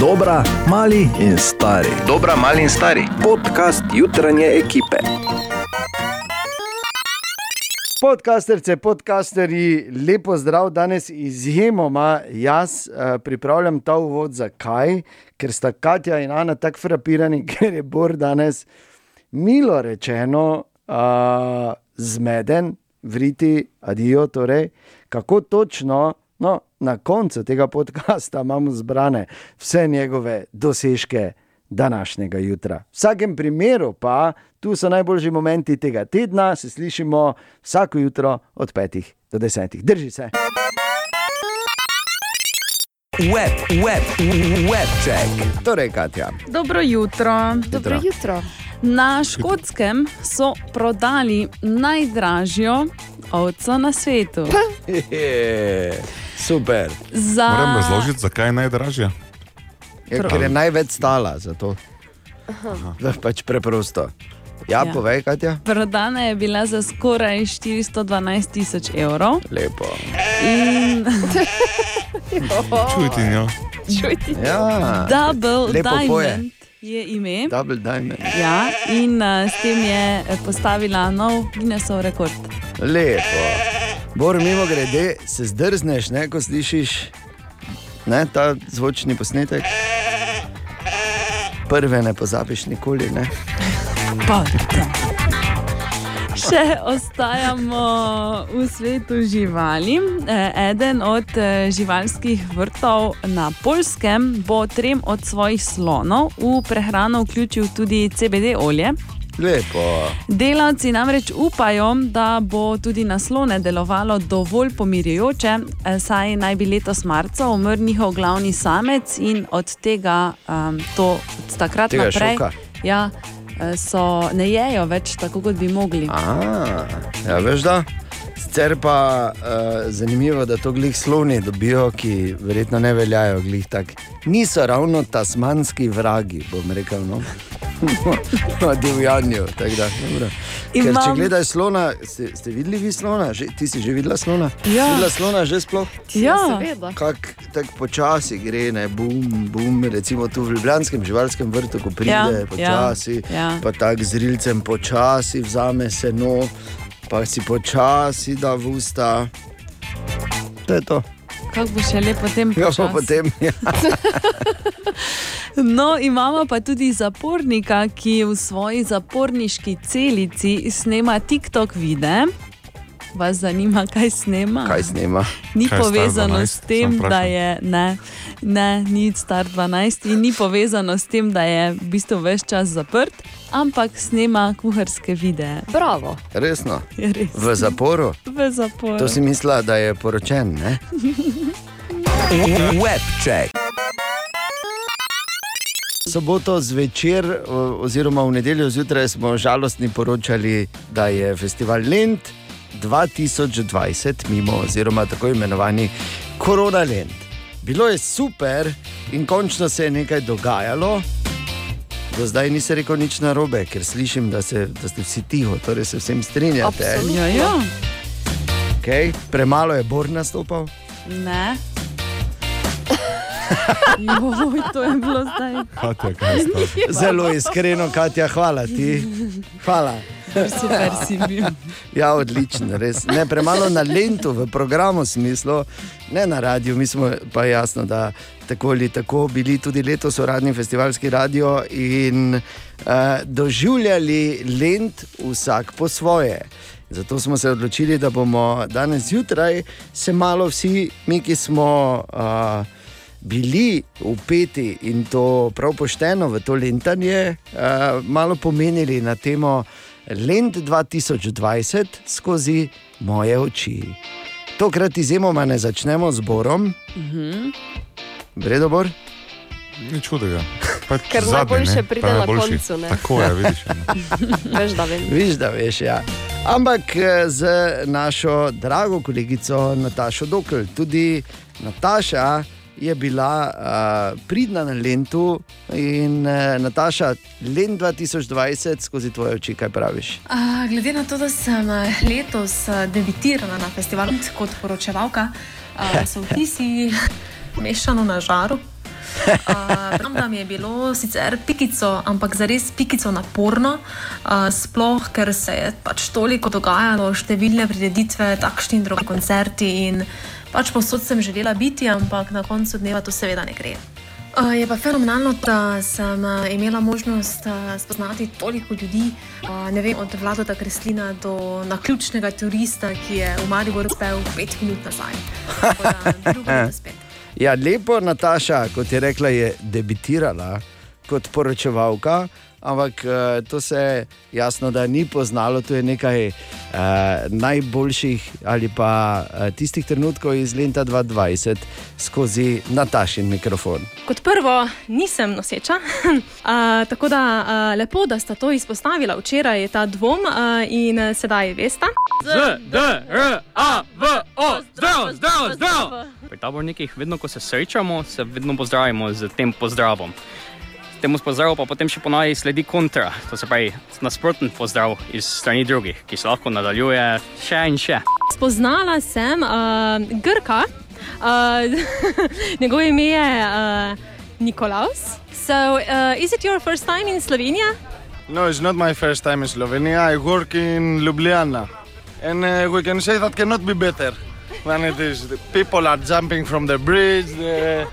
Dobra, mali in stari. Dobra, mali in stari. Podcast jutranje ekipe. Podcasterce, podcasterji, lepo zdrav, danes izjemoma jaz uh, pripravljam ta uvod. Zakaj? Ker sta Katja in Ana tako frapirani, ker je Bor danes, milo rečeno, uh, zmeden, vriti, adijo. Torej, kako točno, no, na koncu tega podcasta imamo zbrane vse njegove dosežke današnjega jutra. V vsakem primeru pa tu so najboljši momenti tega tedna, se slišimo vsako jutro od 5 do 10. Drži se. Web, web, web check. Torej, Katja, Dobro jutro. Dobro jutro. Na škotskem so prodali najdražjo ovco na svetu. Hehe, super. Za... Moram razložiti, zakaj je najdražja. Ja, ker je največ stala za to. Da, pač preprosto. Ja, Ja. povej, Katja. Prodana je bila za skoraj 412 tisoč evrov. Lepo. In Čujte njo. Čujte. Ja, Double Lepo Diamond poje. je ime. double diamond. Ja, in uh, s tem je eh, postavila nov Guinnessov rekord. Lepo. Bor, mimo grede, se zdrzneš, ne, ko slišiš ne, ta zvočni posnetek. Prve ne pozabiš nikoli. Ne? Še ostajamo v svetu živali. Eh, Eden od eh, živalskih vrtov na Polskem bo trem od svojih slonov v prehrano vključil tudi CBD olje. Lepo. Delavci namreč upajo, da bo tudi na slone delovalo dovolj pomirjujoče, eh, saj naj bi letos marca umrl njihov glavni samec in od tega um, to od takrat Tega naprej šoka. ja, eh, so, ne jejo več tako, kot bi mogli. A, ja, veš da. Sicer pa uh, zanimivo, da to glih sloni dobijo, ki verjetno ne veljajo glih tako. Niso ravno tasmanski vragi, bom rekel. No. Na divjanju. Ker če gledaj slona, ste, ste videli vi slona? Že, ti si že videla slona? Ja. Si videla slona že sploh? Ja. seveda. Kako tako počasi gre, ne bum, bum, recimo tu v Ljubljanskem živalskem vrtu, ko pride Ja, ja, počasi, ja, ja. pa tako z rilcem počasi vzame seno, pa si počasi da v usta. To je to. Kako bo še lepo potem Ja, počasi? potem, ja. No, imamo pa tudi zapornika, ki v svoji zaporniški celici snema TikTok videe. Vas zanima, kaj snema? kaj snema. Ni Kaj povezano 12? s tem, da je ne, ne, ni star 12 in ni povezano s tem, da je v bistvu več čas zaprt, ampak snema kuharske videe. Bravo. Resno. Je res. V zaporu. V zaporu. To si mislila, da je poročen. Ne? Web check. Soboto zvečer, oziroma v nedeljo zjutraj, smo žalostni poročali, da je festival Lend 2020 mimo, oziroma tako imenovani Korona Lend. Bilo je super in končno se je nekaj dogajalo. Do zdaj nisem rekel nič narobe, ker slišim, da, se, da ste vsi tiho, torej se vsem strinjate. Absolutno. Ja, ja. Okay. Premalo je Bor nastopal. Ne. Joj, to je bilo zdaj. Katja, sta? Zelo iskreno, Katja, hvala ti. Hvala. Super si bil. Ja, odlično, res. Ne, premalo na lentu, v programu smislu, ne na radiju. Mi smo pa jasno, da tako ali tako bili tudi letos uradni festivalski radio in uh, doživljali lent vsak po svoje. Zato smo se odločili, da bomo danes zjutraj se malo vsi, mi, ki smo uh, bili upeti in to prav pošteno v to lentanje, uh, malo pomenili na temo Lent 2020 skozi moje oči. Tokrat izjemoma ne začnemo z Borom. Bredobor? Nič hudega. Pač Ker zadnji, najboljše ne? pride na koncu, ne? Tako je, vidiš. ne. Veš, da vem. Viš, da veš, ja. Ampak eh, z našo drago kolegico Natašo Dokl, tudi Nataša je bila uh, pridna na Lentu in uh, Nataša, Lent 2020 skozi tvoje oči, kaj praviš? A, glede na to, da sem letos debitirala na festivalu kot poročevalka, a, so vtisi mešano na žaru. Uh, Vem, da mi je bilo sicer pikico, ampak zares pikico naporno, uh, sploh ker se je pač toliko dogajalo, številne prireditve, takšni in drugi koncerti. In pač posod sem želela biti, ampak na koncu dneva to seveda ne gre. Je pa fenomenalno, da sem imela možnost spoznati toliko ljudi, ne vem, od Vlada Kreslina do naključnega turista, ki je v Mariboru spel pet minut nazaj. Da. Ja, lepo, Nataša, kot je rekla, je debitirala kot poročevalka, ampak eh, to se jasno, da ni poznalo. To je nekaj eh, najboljših ali pa eh, tistih trenutkov iz leta 2020 skozi Natašin mikrofon. Kot prvo, nisem noseča, a, tako da a, lepo, da sta to izpostavila včeraj, ta dvom a, in a, sedaj veste. Z, D, R, A, V, O, zdrav, zdrav, zdrav. Pri tabornikih, vedno ko se srečamo, se vedno pozdravimo z tem pozdravom. Temu pozdravu pa potem še ponavadi sledi kontra, to se pravi nasproten pozdrav iz strani drugih, ki se lahko nadaljuje še in še. Spoznala sem a, Grka, a, njegovo ime je a, Nikolaus. So, uh, is it your first time in Slovenia? No, it's not my first time in Slovenia. I work in Ljubljana. And uh, we can say that cannot be better than it is. The people are jumping from the bridge, the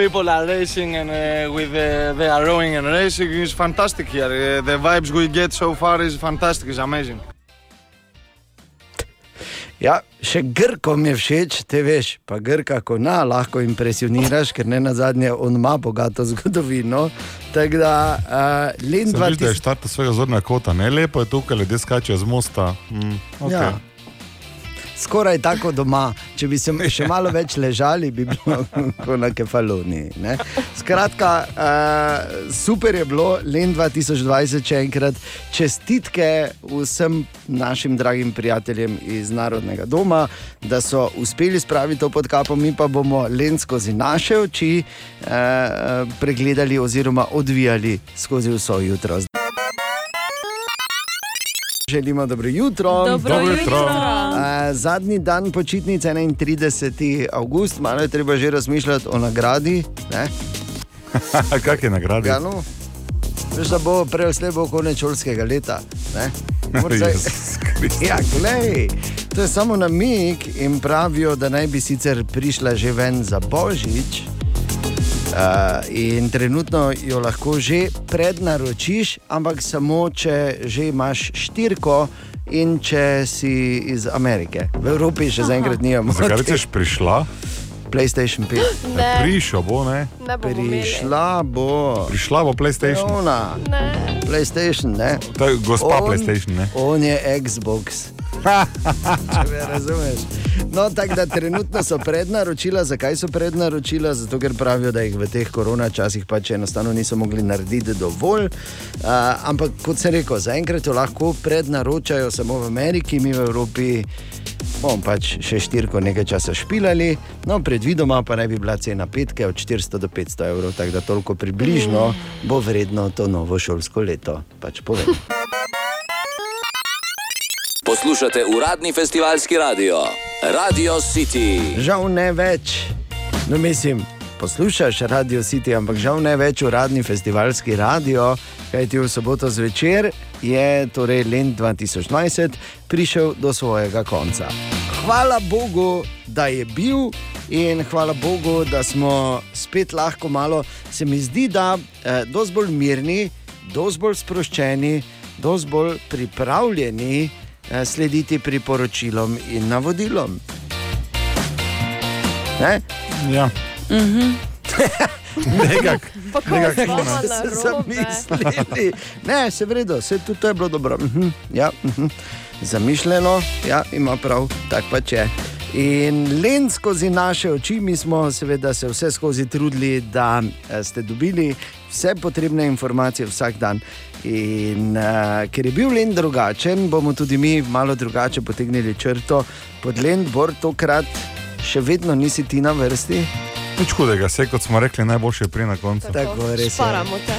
people are racing and uh, with uh, they are rowing and racing. It's fantastic here. Uh, the vibes we get so far is fantastic. It's amazing. Ja, še Grkom je všeč, te veš, pa Grka, ko na lahko impresioniraš, ker ne na zadnje on ima bogato zgodovino. Tako da, uh, Len Sem videl, da je 2000. štart svojega zornega kota, ne lepo je tukaj, ljudje skačejo z mosta. Mm, okay. Ja. Skoraj tako doma, če bi se še malo več ležali, bi bilo kot na kefaloniji. ne. Skratka, uh, super je bilo, Len 2020, če enkrat čestitke vsem našim dragim prijateljem iz Narodnega doma, da so uspeli spraviti to pod kapo, mi pa bomo Len skozi naše oči uh, pregledali oziroma odvijali skozi vso jutro. Želimo dobro jutro. Dobro Dobro jutro. jutro. Zadnji dan počitnice, 31. avgust, malo je treba že razmišljati o nagradi. Kak je nagrada? Ja, no. Veš, da bo prej ali slej bo konec šolskega leta. zdaj-. Ja, glej, to je samo namig in pravijo, da naj bi sicer prišla že ven za božič. Uh, in trenutno jo lahko že prednaročiš, ampak samo če že imaš štirko in če si iz Amerike. V Evropi še zaenkrat nimamo. Zakaj rečeš prišla? PlayStation 5. Ne, Prišel bo, ne? ne imeli. Prišla bo. Prišla bo PlayStation. Ona, Ne. PlayStation, ne? To je gospa On- PlayStation, ne? On je Xbox. Če me razumeš. No, tako da trenutno so prednaročila. Zakaj so prednaročila? Zato, ker pravijo, da jih v teh korona časih pač enostavno niso mogli narediti dovolj. Uh, ampak kot sem rekel, zaenkrat jo lahko prednaročajo samo v Ameriki, mi v Evropi. Bomo pač še štirko nekaj časa špilali, no, predvidoma pa naj bi bila cena petke od 400 do 500 evrov, tako da toliko približno bo vredno to novo šolsko leto. Pač povem. Poslušate uradni festivalski radio, Radio City. Žal ne več, no mislim, poslušaš Radio City, ampak žal ne več uradni festivalski radio, kajti v soboto zvečer je torej Lent 2020 prišel do svojega konca. Hvala Bogu, da je bil. In hvala Bogu, da smo spet lahko malo, se mi zdi, da eh, dosti bolj mirni, dosti bolj sproščeni, dosti bolj pripravljeni slediti priporočilom in navodilom. Ne? Ja. Nekak. Nekak Mama ne. na robe. zamislili. Ne, se vredo, vse tudi to je bilo dobro. Mhm, ja, mhm. Zamišljeno, ja, ima prav, tako pač je. In len skozi naše oči, mi smo seveda se vse skozi trudili, da eh, ste dobili vse potrebne informacije vsak dan. In uh, ker je bil len drugačen, bomo tudi mi malo drugače potegnili črto. Pod len bor tokrat še vedno nisi ti na vrsti. Nič hudega, vse kot smo rekli, najboljše je pri na koncu. Tako, res je. Te.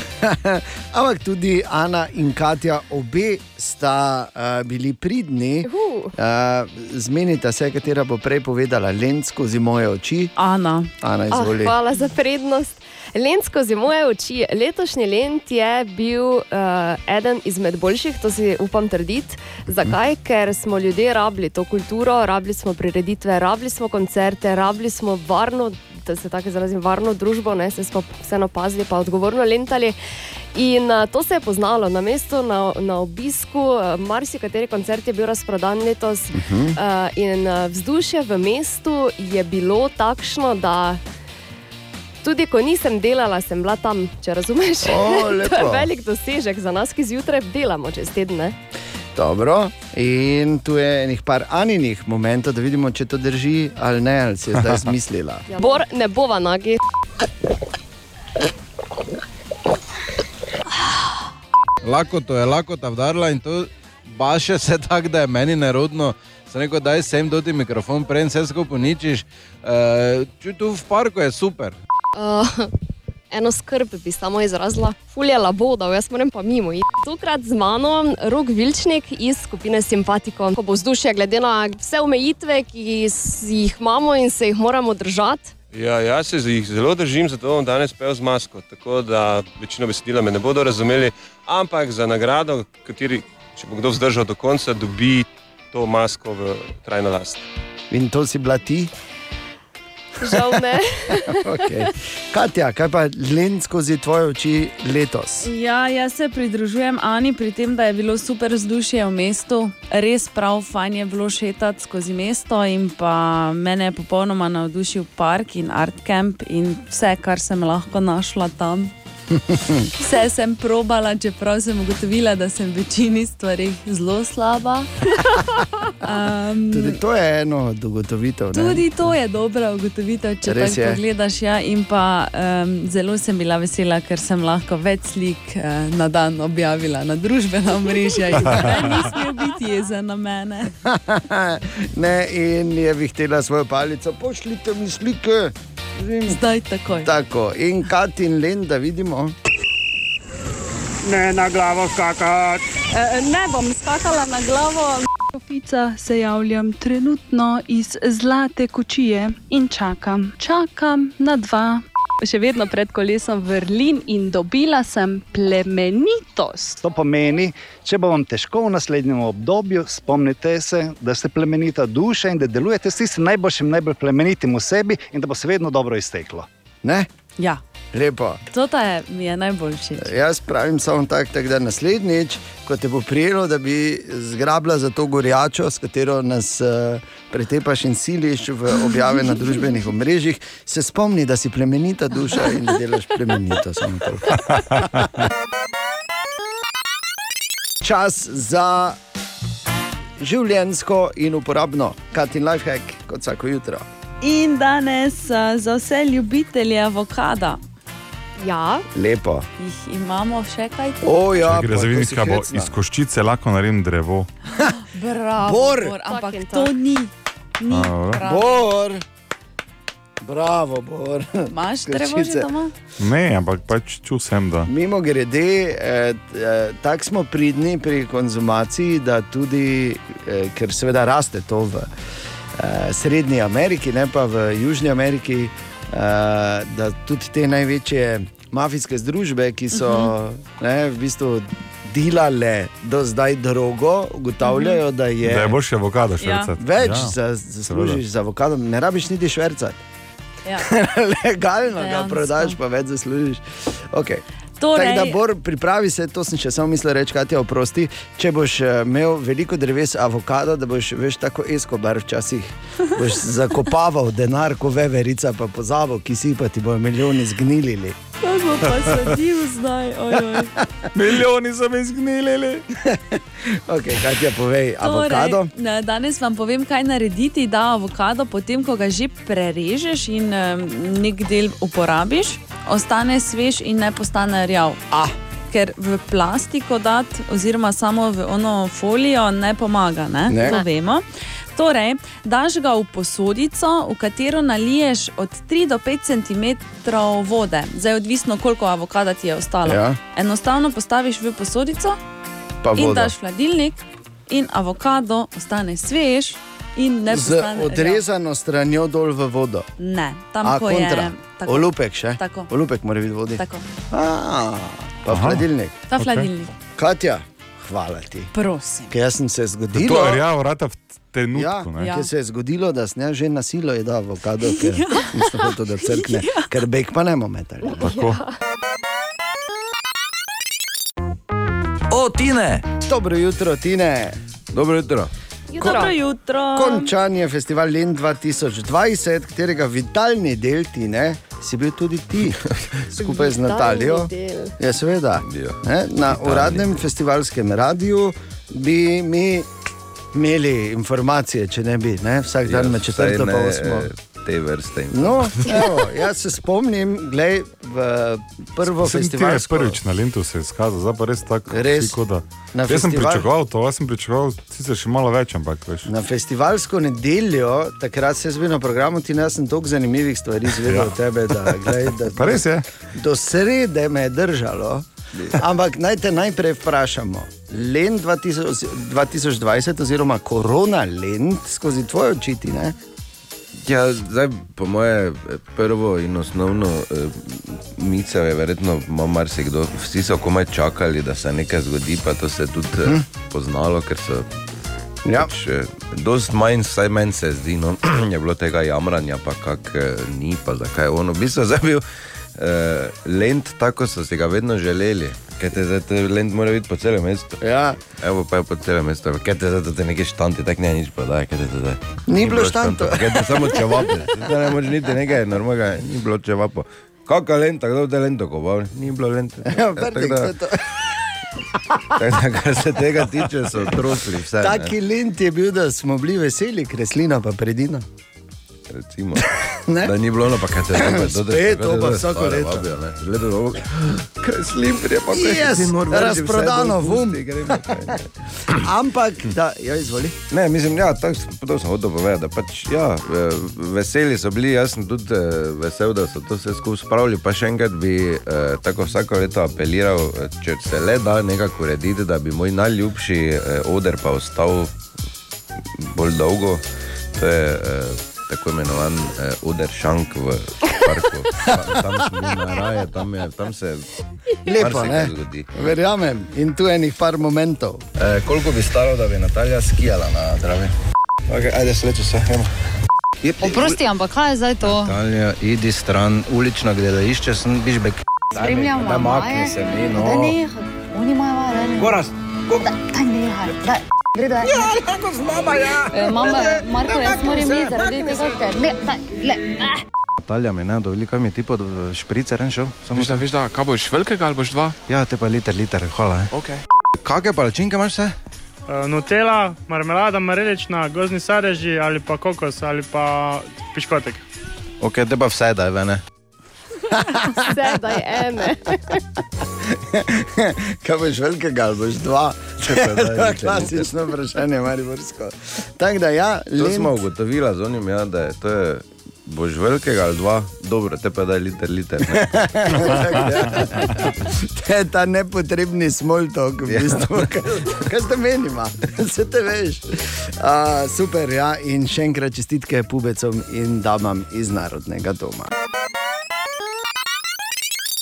Ampak tudi Ana in Katja, obe sta uh, bili pridni. Uh. Uh, zmenita se, katera bo prej povedala len skozi moje oči. Ana. Ana, izvoli. hvala za prednost. Lent skozi moje oči. Letošnji lent je bil uh, eden izmed boljših, to si upam trditi. Zakaj? Ker smo ljudje rabili to kulturo, rabili smo prireditve, rabili smo koncerte, rabili smo varno, da se tako izrazim, varno družbo, ne se smo vseeno pazili, pa odgovorno lentali. In uh, to se je poznalo na mestu, na, na obisku. Uh, marsikateri koncert je bil razprodan letos. Uh -huh. uh, in uh, vzdušje v mestu je bilo takšno, da tudi ko nisem delala, sem bila tam, če razumeš. O, to je lepo. velik dosežek za nas, ki zjutraj delamo čez tedne. Dobro, in tu je enih par aninih momentov, da vidimo, če to drži ali ne, ali si je zdaj zmislila. Bor ne bova nagi. Lakoto je lakota vdarila in to baše se tako, da je meni nerodno. Sem rekel, daj sem doti mikrofon, prej vse skupaj uničiš. Uh, tu v parku je super. Uh, eno skrb bi samo izrazila, fulje labodov, jaz moram pa mimo. iti. Tokrat z mano Rok Vilčnik iz skupine Simpatiko. Ko bo vzdušje glede na vse omejitve, ki jih imamo in se jih moramo držati. Ja, jaz se jih zelo držim, zato bom danes pel z masko. Tako da večino besedila me ne bodo razumeli, ampak za nagrado, kateri, če bo kdo vzdržal do konca, dobi to masko v trajno last. In to si bila ti? Žal ne. okay. Katja, kaj pa len skozi tvoje oči letos? Ja, jaz se pridružujem Ani pri tem, da je bilo super vzdušje v mestu, res prav fajn je bilo šetati skozi mesto in pa mene je popolnoma navdušil park in art camp in vse, kar sem lahko našla tam. Vse sem probala, čeprav sem ugotovila, da sem v večini stvari zelo slaba. Um, Tudi to je eno od ugotovitev. ne? Tudi to je dobra ugotovitev, če Res tako je. pogledaš. Ja, in pa um, zelo sem bila vesela, ker sem lahko več slik uh, na dan objavila na družbena mreža. Ni smel biti jezen na mene. ne, in je vihtela svojo palico, pošljite mi slike. Zdaj takoj. Tako, in Kat in Len, da vidimo. Ne na glavo skakati. E, Ne bom skakala na glavo. Kofica se javljam trenutno iz zlate kočije in čakam, čakam na dva. Še vedno pred kolesom vrlin in dobila sem plemenitost. To pomeni, če bo vam težko v naslednjem obdobju, spomnite se, da ste plemenita duša in da delujete s tistim najboljšim, najbolj plemenitim v sebi in da bo se vedno dobro izteklo. Ne? Ja, Lepo. to je, mi je najboljši. Jaz pravim samo tako, tak, da naslednjič, ko te bo prijelo, da bi zgrabila za to gorjačo, s katero nas uh, pretepaš in siliš v objave na družbenih omrežjih, se spomni, da si plemenita duša in da delaš plemenito. Čas za življensko in uporabno, Katin Lifehack, kot vsako jutro. In danes uh, za vse ljubitelje avokada. Ja, Lepo. jih imamo še kaj tu. O, ja, Če gre za kaj bo iz koščice lahko naredim drevo. Bravo, Bor. Bor, ampak Fucking to ni. ni A, bravo. Bor, bravo, Bor. Imaš drevo že doma? Ne, ampak pač čutim sem, da. Mimo grede, eh, eh, tako smo pridni pri konzumaciji, da tudi, eh, ker seveda raste to v eh, Srednji Ameriki, ne pa v Južni Ameriki, da tudi te največje mafijske združbe, ki so ne, v bistvu delale do zdaj drogo, ugotavljajo, da je, Da je boljši avokado še Ja. več Ja, za, zaslužiš z avokadom, ne rabiš niti švercati. Ja. Legalno ga Dejansko. prodaš, pa več zaslužiš. Okay. Torej- Tako da, Bor, pripravi se, to sem še samo mislil reči, kaj ti oprosti. Če boš eh, imel veliko dreves avokado, da boš veš tako eskobar včasih. Boš zakopaval denar, ko veverica, pa pozabo, ki si pa ti bojo milijoni zgnilili. Kaj bo pa sadil zdaj? Ojoj. Milijoni so mi zgnilili. Okay, kaj ti je povej, avokado? Torej, ne, danes vam povem, kaj narediti, da avokado, potem ko ga že prerežeš in um, nek del uporabiš, ostane svež in ne postane rjav. Ah. Ker v plastiko dati, oziroma samo v ono folijo, ne pomaga. Ne? Ne. To vemo. Torej, daš ga v posodico, v katero naliješ od 3 do 5 cm vode, zdaj odvisno, koliko avokada ti je ostalo. Ja. Enostavno postaviš v posodico Pa in vodo. daš v hladilnik, in avokado ostane svež in ne Z postane odrezano stranjo dol v vodo. Ne, tam A, ko kontra. je. Tako. Olupek še. Tako. Olupek mora biti v vodi. Tako. A, pa Aha. hladilnik. Ta hladilnik. Katja, hvala ti. Prosim. Ker sem se zgodilo. To je rjavo, rata v trenutku. Ja, ne. ja. Ker se je zgodilo, da sem že na silo jedel avokado, ker Ja. nisem hotel, da crkne, ker bek pa ne bomo metali. Tako. O, Tine! Dobro jutro, Tine! Dobro jutro. Dobro jutro. Končan je festival Len 2020, katerega vitalni del Tine si bil tudi ti, skupaj z Vitalni Natalijo. del. Ja, seveda. Ne, na Vitalni uradnem festivalskem radiju bi mi imeli informacije, če ne bi, ne? vsak dan med četrto pa osmo. Te vrste. No, evo, jaz se spomnim, glej, v prvo Sem ti je prvič na Lentu se izkazal, zdaj pa res tako. Res? vsi da- Na Jaz sem festival- pričakoval to, jaz sem pričakoval sicer še malo več, ampak veš. Na festivalsko nedeljo, takrat se je zbil na programu, ti jaz sem toliko zanimivih stvari izvedel Ja. od tebe. Da, glej, da, Pa res je. Do srede me je držalo. Ampak naj te najprej vprašamo. Len 2000, 2020, oziroma korona Len, skozi tvoje oči, ti, ne? Ja, zdaj, po moje, prvo in osnovno eh, misel je verjetno, marsikdo. Vsi so komaj čakali, da se nekaj zgodi, pa to se je tudi hm. poznalo, ker so. Ja. Pač, eh, dost manj, vsaj meni se zdi, no, je bilo tega jamranja, pa kak eh, ni, pa zakaj je ono. V bistvu je bil eh, lent tako, so si ga vedno želeli. Kaj te zdaj, te lent mora biti po celem mestu. Ja. Evo pa je po celem mestu. Kaj te zdaj, da te neki štanti, tako ne nič prodaja, kaj te zdaj. Ni bilo štantov. Kaj te samo čevape. Zdaj ne moreš niti nekaj normalnega, ni bilo čevapo. Kakšna lenta, kdo te lento koval? Ni bilo lente. Ja, je to. Tako da, kar se tega tiče, so trosli vse. Taki lent je bil, da smo bili veseli, kreslina pa predina. Recimo, da ni bilo, pa kaj te zdaj, Spet, to pa vsako leto. Leto, ovo, kaj slim, prije pa kaj Yes, nor, vrži vse razprodano, vum. Ampak, da, ja, izvoli. Ne, mislim, ja, tako sem- to sem hotel povedati. da Pač, ja, veseli so bili, jaz sem tudi eh, vesel, da so to vse skupaj spravili. Pa še enkrat bi eh, tako vsako leto apeliral, če se le da nekako urediti, da bi moj najljubši eh, oder pa ostal bolj dolgo. To je eh, tako imenovan eh, oder šank v parku. Ta, tam smo mi na raje, tam, je, tam se Lepo, ne? zgodi. Verjamem. In tu je enih par momentov. Eh, koliko bi stalo, da bi Natalija skijala na Dravi? Okay, ajde, sleče se, gremo. Oprosti, ampak kaj je zdaj to? Natalija, idi stran, ulično gledališče, sem bižbek. Spremljamo makni Maje. se mi, no. Daj nehaj, oni imajo vaje, daj nehaj. Goraz, Da- Daj nehaj, daj. Gre, daj. Ja, lahko z mama, ja. Eh, Mama, Ajde, Marko, ne, jaz makni moram iti zaradi tega, ker ne, daj, le. ah. Natalija mi ne dovoli, kam je ti pod v špricer en šel? Samo Veš da, veš da, kaj boš velikega ali boš dva? Ja, te pa liter, liter, hvala. Eh. Ok. Kakšne palačinke imaš vse? Uh, Nutella, marmelada, marelična, gozni sadeži ali pa kokos ali pa piškotek. Ok, te pa vse daj, vene. Vse, daj ene. Kaj boš velikega ali boš dva? To je liter, klasično vprašanje, Mariborsko. Tako da ja, To Lent- smo ugotovili z onim, ja, da je to je, boš velikega ali dva, dobro, te pa daj liter, liter. ne. To je ta nepotrebni small talk, v Ja. bistvu. Kaj, kaj ste menima? Se te veš. Uh, super, ja, in še enkrat čestitke pubecom in damam iz Narodnega doma.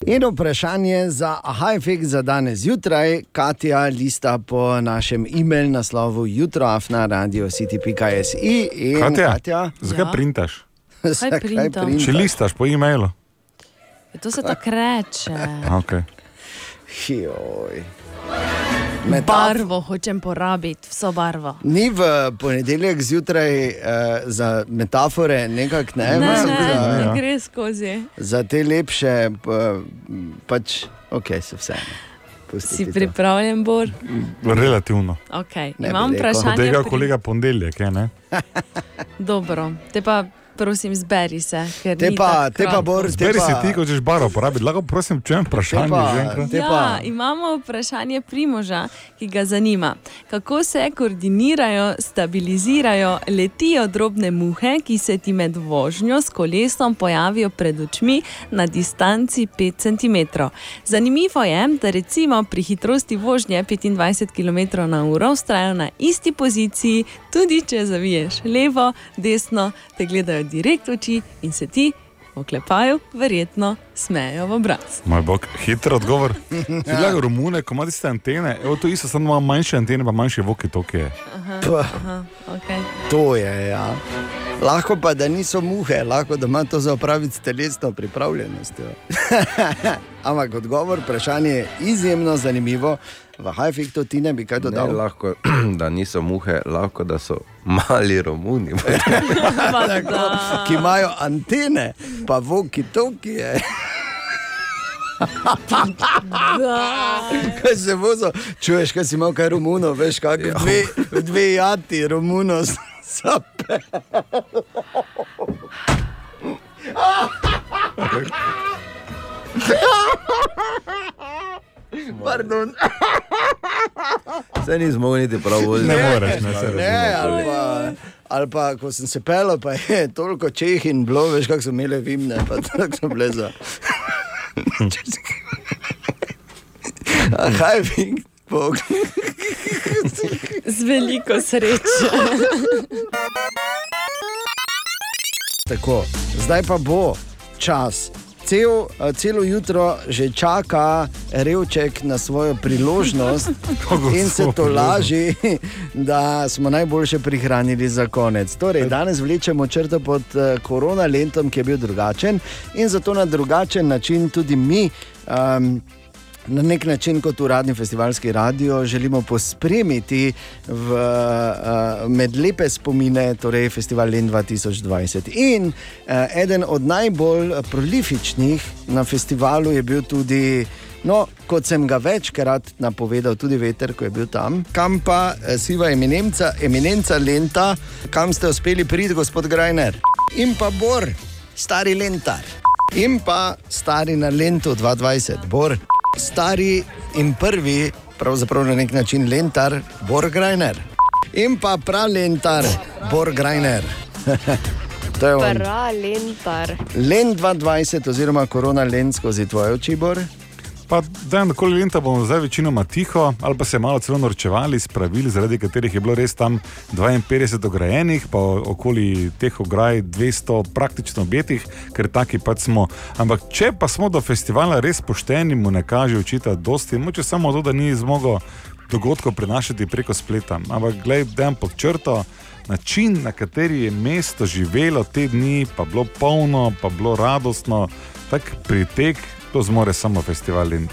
In vprašanje za Hajfek za danes zjutraj, Katja lista po našem e-mail naslovu jutroafna radio city.si. in Katja, Katja zakaj ja. printaš? Zakaj printaš? Če listaš po e-mailu. To se tako reče. Okay. Joj. Barvo hočem porabiti, vso barvo. Ni v ponedeljek zjutraj uh, za metafore, nekako ne, Ne, ne, za, ne gre skozi. za te lepše, pa, pač, ok, se vse. Si pripravljen, Bor? Relativno. Okay. Ne Imam vprašanje. Tega pri- kolega ponedeljek, je, ne? Dobro, te pa prosim, zberi se. ker Te pa- te pa, kratko. Bor, te Zberi pa- ti, ko češ baro uporabiti. Lahko prosim, če imam vprašanje. pa- že enkrat? Ja, imamo vprašanje Primoža, ki ga zanima. Kako se koordinirajo, stabilizirajo, letijo drobne muhe, ki se ti med vožnjo s kolesom pojavijo pred očmi na distanci 5 cm. Zanimivo je, da recimo pri hitrosti vožnje 25 km/h ustrajajo na isti poziciji, tudi če zaviješ levo, desno, te gledajo direkt v oči in se ti. Oklepajo, verjetno smejejo v obraz. Moj bog, hiter odgovor. Ti gledaj Romune, ko ima tiste antene, evo to isto, samo ima manjše antene, pa manjše voki tokije. Aha, aha, okay. To je, ja. Lahko pa, da niso muhe, lahko da ima to za opraviti s telesno pripravljenostjo. Ampak odgovor, vprašanje je izjemno zanimivo. V hajfiktu ti ne bi kaj Ne, dodal. lahko, da niso muhe, lahko da so mali Romuni. Tako, ki imajo antene, pa voki tokije. Kaj se vozo, čuješ, kaj si imel kaj Romuno, veš, kako Ja. dve, dve jati Romuno sape. Pardon. Se nismo mogli niti prav voziti. Ne moreš, ne, se Ne, razumem. ali pa, ali pa, ko sem se pel, pa je toliko čeh in bilo, veš, kako so imeli vimne, pa tako so bile za. Kaj bi, bog. Z veliko sreče. Tako, zdaj pa bo čas. Cel, eh, celo jutro že čaka revček na svojo priložnost in se to laži, da smo najboljše prihranili za konec. Torej, danes vlečemo črto pod eh, korona lentom, ki je bil drugačen in zato na drugačen način tudi mi. Um, Na nek način, kot uradni festivalski radio, želimo pospremiti v, uh, med lepe spomine, torej festival Len 2020. In uh, eden od najbolj prolifičnih na festivalu je bil tudi. No, kot sem ga večkrat napovedal, tudi veter, ko je bil tam, kam pa eh, siva eminenca, eminenca Lenta, kam ste uspeli priti, gospod Grajner. In pa Bor, stari lentar. In pa stari na Lentu 2020, Bor, stari in prvi, pravzaprav na nek način lentar, Bor Grajner. In pa pralentar, Bor Grajner. to je on. Pralentar. Len 2020, oziroma korona len skozi tvoje oči, Bor. Pa da, koli lenta bomo zdaj večinoma tiho, ali pa se malo celo norčevali iz pravil, zaradi katerih je bilo res tam 52 ograjenih, pa okoli teh ograj 200 praktično objetih, ker taki pač smo. Ampak če pa smo do festivala res pošteni, mu ne kaže učita dosti, moče samo to, da ni zmogel dogodkov prenašati preko spleta. Ampak gledaj, da pod črto. Način, na kateri je mesto živelo te dni, pa bilo polno, pa bilo radostno, tak pritek, to zmore samo festival Lind.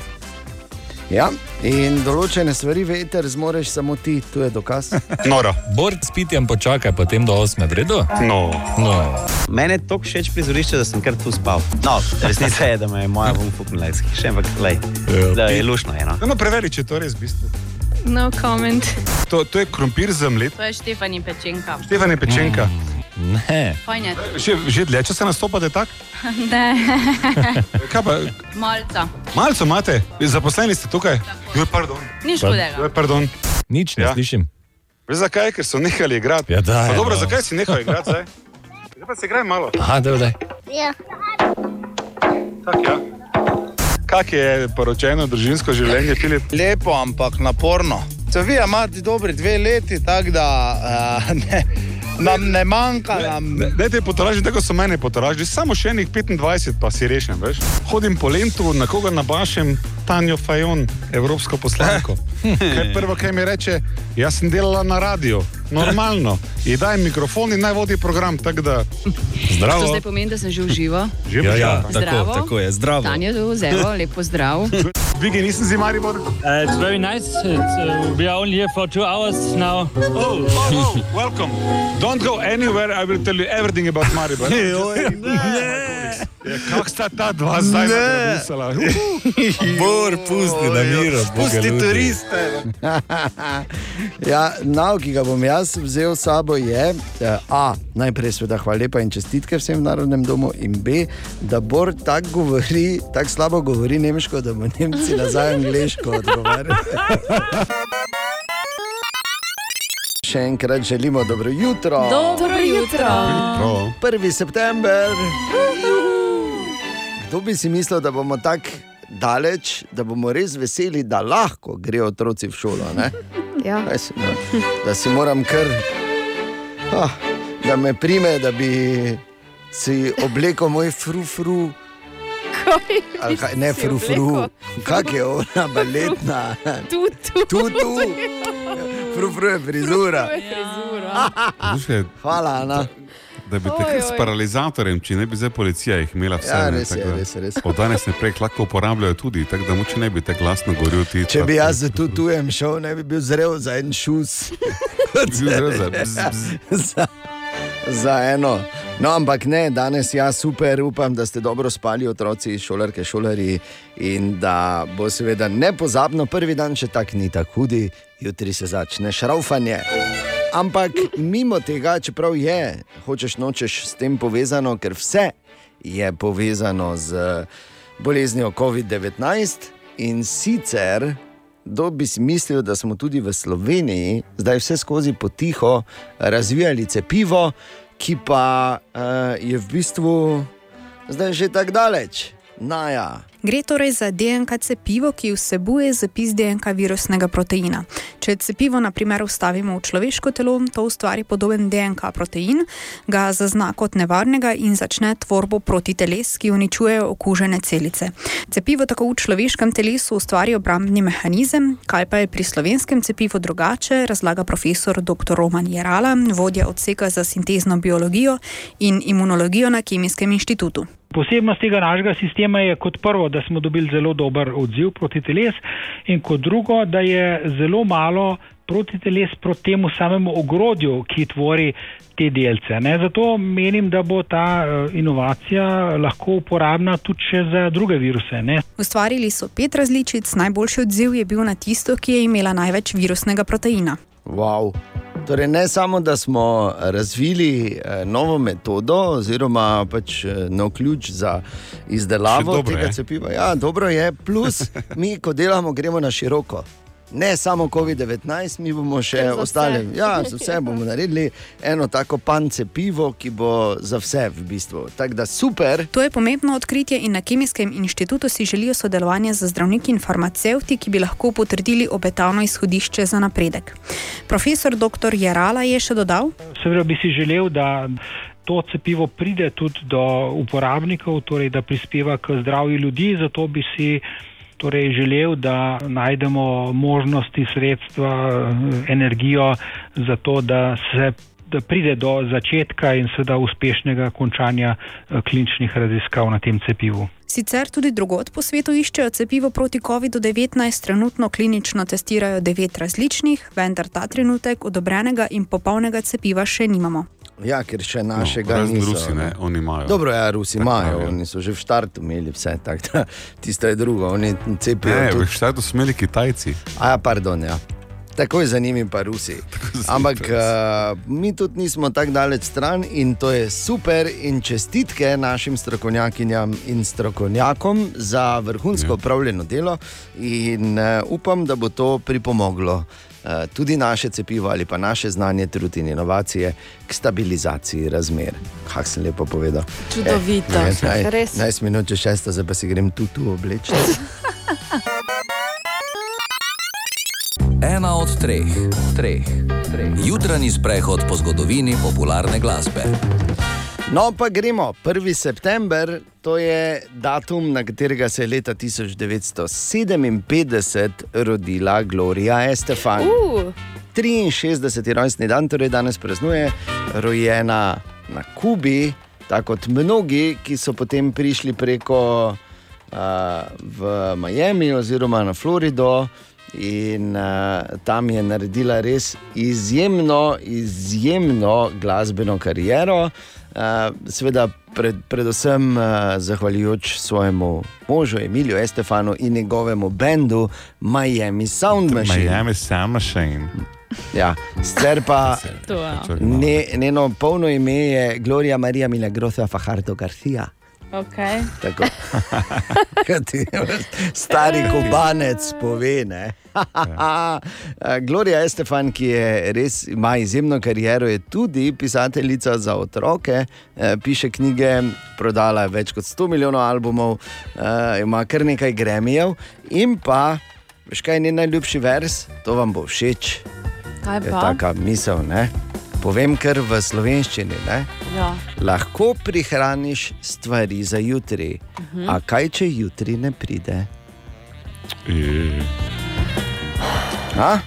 Ja, in določene stvari, veter, zmoreš samo ti, tu je dokaz. Noro. Bord s pitjem počakaj potem do 8. vredo? No. no. Mene je tako všeč prizorišče, da sem kar tu spal. No, resnica je, da me je moja vum fuknila hiše, ampak lej, da je lušno eno. No, preveri, če to res bistvo. No comment. To, to je krompir z mlet. To je Štefani Pečenka. Štefan je pečenka. Ne. Fajn je. Že, že dlje časa nastopate tako? Ne. Kaj pa, Malca. malce imate, zaposleni ste tukaj? Jo, pardon. Ni škodega. Jo, pardon. Nič ne ja. slišim. Veš zakaj? Ker so nehali igrati. Ja, daj, Pa dobro, no. zakaj si nehal igrati zdaj? Zdaj pa se igraj malo. Aha, da, da. Ja. Tak, ja. Kak je poročeno družinsko življenje, Filip? Lepo, ampak naporno. Sevija ima dobri dve leti, tako da uh, ne, nam ne manjka. Nam... Daj te potoraži, tako so mene potoraži, samo še enih 25, pa si rešen, veš. Hodim po lentu, na koga nabašem Tanjo Fajon, evropsko poslanko. Kaj prvo, kaj mi reče, jaz sem delala na radio, normalno. In daj mikrofon in naj vodi program, tako da. To zdaj pomeni, da sem že uživo. Že Ja, ja, tako, Zdravo. tako je, zdravo. Tanja, tu zelo, lepo zdrav. Vigi, nisem z Maribor. Uh, it's very nice. It's, uh, we are only here for two hours now. Oh, oh, oh, welcome. Don't go anywhere, I will tell you everything about Maribor. Kako sta ta dva zdaj napisala? Bor, pusti na miru, Pusti turiste. ja, nauk, ki ga bom jaz vzel s sabo, je, eh, A, najprej seveda hvala lepa in čestitke vsem v Narodnem domu, in B, da Bor tako govori, tako slabo govori nemško, da bo Nemci nazaj angliško odgovarjali. Še enkrat želimo dobro jutro. Dobro jutro. Jutro. 1. september. Kdo bi si mislil, da bomo tako daleč, da bomo res veseli, da lahko grejo otroci v šolo? ne? Ja. Kaj si, no, da si moram kar, ah, da me prime, da bi si oblekel moj frufru. Ali kaj, ne frufru, kak je ona baletna. Tu, tu. tu, tu. Frufru je frizura. Duše, Hvala, Ana. Da bi te Oj, kar s paralizatorjem, če ne bi zdaj policija jih imela vse. Ja, ne, res je, tako res je, res je. Od danes naprej lahko uporabljajo tudi, tako da moče ne bi te glasno govoril ti. Če bi jaz za tu tujem šel, ne bi bil zrel za en šus. zrel za bzz, za, za eno. No, ampak ne, danes ja, super, upam, da ste dobro spali, otroci, šolarke, šolari in da bo seveda nepozabno prvi dan, če tak ni tako hudi, jutri se začne šraufanje. Ampak mimo tega, čeprav je, hočeš nočeš s tem povezano, ker vse je povezano z boleznijo COVID-19 in sicer. Kdo bi si mislil, da smo tudi v Sloveniji zdaj vse skozi potiho razvijali cepivo, ki pa uh, je v bistvu zdaj že tako daleč. Naja. Gre torej za DNK cepivo, ki vsebuje zapis DNK virusnega proteina. Če cepivo, na primer, vstavimo v človeško telo, to ustvari podoben DNK protein, ga zazna kot nevarnega in začne tvorbo protiteles, ki uničujejo okužene celice. Cepivo tako v človeškem telesu ustvari obrambni mehanizem, kaj pa je pri slovenskem cepivu drugače, razlaga profesor dr. Roman Jerala, vodja odseka za sintezno biologijo in imunologijo na Kemijskem inštitutu. Posebnost tega našega sistema je kot prvo, da smo dobili zelo dober odziv proti teles, in kot drugo, da je zelo malo proti teles proti temu samemu ogrodju, ki tvori te delce. Ne? Zato menim, da bo ta eh, inovacija lahko uporabna tudi še za druge viruse. Ne? Ustvarili so pet različic, najboljši odziv je bil na tisto, ki je imela največ virusnega proteina. Wow. Torej, ne samo, da smo razvili eh, novo metodo, oziroma pač eh, nov ključ za izdelavo dobro tega je. cepiva. Ja, dobro je, plus mi, ko delamo, gremo na široko. Ne samo COVID-19, mi bomo še ostale. Ja, za vse bomo naredili eno tako pan cepivo, ki bo za vse v bistvu. Tako da super. To je pomembno odkritje in na Kemijskem inštitutu si želijo sodelovanje z zdravniki in farmacevti, ki bi lahko potrdili obetavno izhodišče za napredek. Profesor dr. Jarala je še dodal: Seveda bi si želel, da to cepivo pride tudi do uporabnikov, torej da prispeva k zdravju ljudi, zato bi si torej želel, da najdemo možnosti, sredstva, energijo za to, da se da pride do začetka in seveda uspešnega končanja eh, kliničnih raziskav na tem cepivu. Sicer tudi drugot po svetu iščejo cepivo proti COVID-19, trenutno klinično testirajo devet različnih, vendar ta trenutek odobrenega in popolnega cepiva še nimamo. Ja, ker še našega No, niso. Rusi, ne, oni imajo. Dobro, ja, Rusi Tako imajo, pravijo. oni so že v štartu imeli vse, tako da tisto je drugo, oni cepijo. Ne, tudi- v štatu so imeli Kitajci. A ja, pardon, ja. Takoj za njimi pa Rusi. Ampak uh, mi tudi nismo tako daleč stran in to je super. In čestitke našim strokovnjakinjam in strokovnjakom za vrhunsko upravljeno delo. In uh, upam, da bo to pripomoglo tudi naše cepivo ali pa naše znanje, trud in inovacije k stabilizaciji razmer. Kak sem lepo povedal. Čudovito. Eh, naj- Res. 11 minut, če šesta, zdaj pa si grem tu, tu obleči. Ena od treh, treh, treh. Jutranji sprehod po zgodovini popularne glasbe. No, pa gremo. 1. september, to je datum, na katerega se je leta 1957 rodila Gloria Estefan. Uh. 63. rojstni dan, torej danes praznuje, rojena na Kubi, tako kot mnogi, ki so potem prišli preko uh, v Miami oziroma na Florido In uh, tam je naredila res izjemno, izjemno glasbeno kariero. Uh, seveda, pred, predvsem uh, zahvaljujoč svojemu možu Emiliju Estefanu in njegovemu bendu Miami Sound Machine. Miami Sound Machine. Ja, sicer pa ja. ne, njeno polno ime je Gloria Maria Milagrosa Fajardo Garcia. Okay. Stari kubanec pove. ne. Gloria Estefan, ki je res ima izjemno kariero, je tudi pisateljica za otroke, eh, piše knjige, prodala je več kot 100 milijonov albumov, eh, ima kar nekaj gremijev. In pa, veš kaj je njen najljubši vers, to vam bo všeč. Kaj Je pa? taka misel, ne? Povem kar v slovenščini. Ne? Ja. Lahko prihraniš stvari za jutri, Mhm. a kaj če jutri ne pride? A?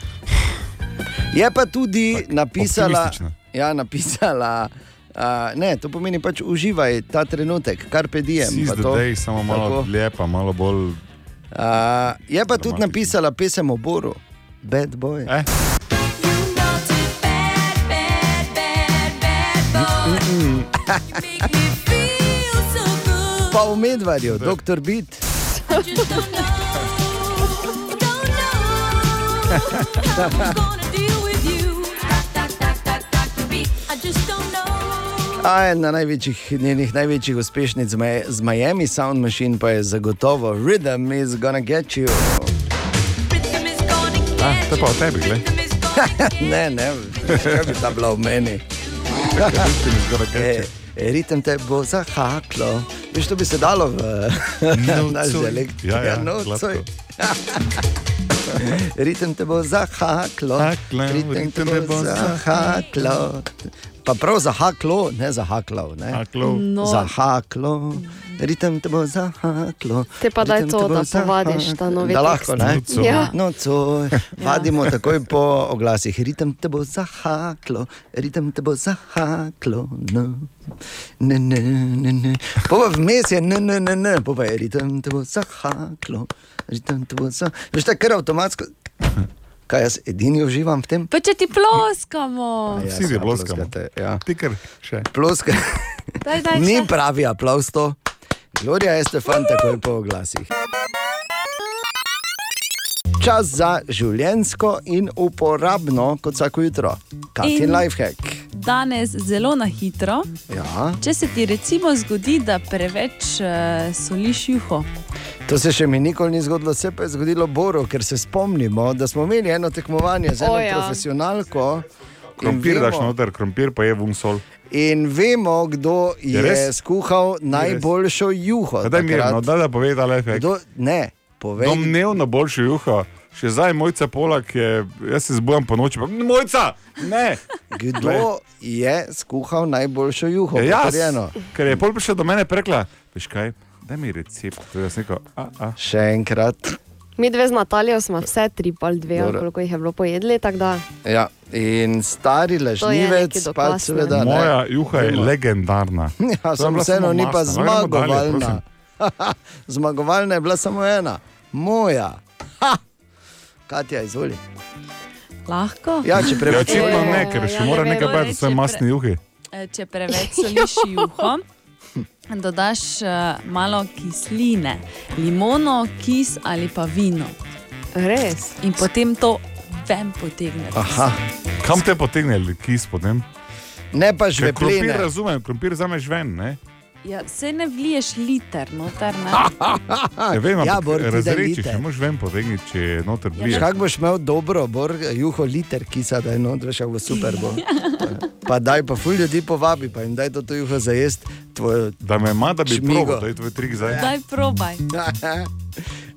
Je pa tudi napisala, optimistična. ja, napisala uh, ne, to pomeni pač uživaj ta trenutek, kar pedijem. Day, samo malo dlje, pa malo bolj. Uh, je pa tudi napisala pesem o Boru, Bad Boy. Eh? Pa v medvarju, doktor Bit. A ena največjih, njenih največjih uspešnic z Miami Sound Machine pa je zagotovo Rhythm is gonna get you. A, to pa o tebi, gled. ne, ne, kaj bi ta bila v meni. E, e, ritem te bo zahaklo. Veš, to bi se dalo v naš Nocoj. dialekt. Ja, ja, nocoj. gladko. ritem te bo zahaklo. Haklo, Ritem te bo zahaklo. Pa prav zahaklo, ne zahaklo. Ne? Haklo. No. Zahaklo. Ritem te bo zahaklo. Te pa daj to, da povadiš ta novi Da lahko, ne? Nocoj. Ja. Nocoj. Vadimo takoj po oglasih. Ritem te bo zahaklo, ritem te bo zahaklo. No. Ne, ne, ne, ne. Pa vmes je ne, ne, ne, ne. Pa pa je ritem te bo zahaklo, ritem te bo zahaklo. Veš, tako kar avtomatsko. Kaj jaz edini uživam v tem? Pa če ti ploskamo. Ja, Vsi ti seveda ploskamo. ploskate, Ja. Ti kar še. Ploska. Daj, daj, Ni še. pravi aplaus to. Gloria Estefan takoj po oglasih. Čas za življensko in uporabno, kot vsako jutro. Katin In- lifehack. Danes zelo na hitro. Ja. Če se ti recimo zgodi, da preveč uh, soliš juho, To se še mi nikoli ni zgodilo, se pa je zgodilo Boru, ker se spomnimo, da smo imeli eno tekmovanje z eno O, ja. profesionalko. Krompir daš noter, krompir pa je vum sol. In vemo, kdo Je je, skuhal najboljšo juho. Daj mi takrat. eno, da, da pove ta lefek. Kdo, ne, povej. Domnevno boljšo juho. Še zdaj mojca polak je, jaz se zbujam po noči, pa mojca, ne. Kdo je skuhal najboljšo juho? Ja, jaz, Potrjeno. ker je pol prišel do mene rekla, veš kaj, daj mi recept. Je rekel, a, a. Še enkrat. Mi dve z Natalijo smo vse tri, pol dve, koliko jih je bilo pojedli. Ja. In stari lažnivec, neki pa seveda ne. Moja juha je legendarna. Ja, bila vseeno ni pa gremo dalje, zmagovalna. zmagovalna je bila samo ena, moja. Ha! Katja, izvoli. lahko. Ja, če Ja, preveč očitno ne, ker še Ja, mora ne nekaj vem, povedati o svoji reče masni juhi. Eh, Če preveč soliš juho, dodaš uh, malo kisline, limono, kis ali pa vino. Res. In potem to ven potegneš. Aha. Kam te potegne kis potem? Ne pa Ker krompir žvepline. razumem, krompir zameš ven, ne? Ja, se ne vliješ liter, noter ne. Ja, vem, ja, Bor, ti daj razrečiš, liter. ne moreš ven potegniti, če je noter Veš, bliješ. Kako boš imel dobro, bor, juho liter kisa, da je not, veš, kako super. Bo. Pa daj pa ful ljudi povabi, pa jim daj to, to juho za jesti. Tvojo Da me ima, da bi šmigo. probal, to je tvoj trik zdaj. Daj probaj.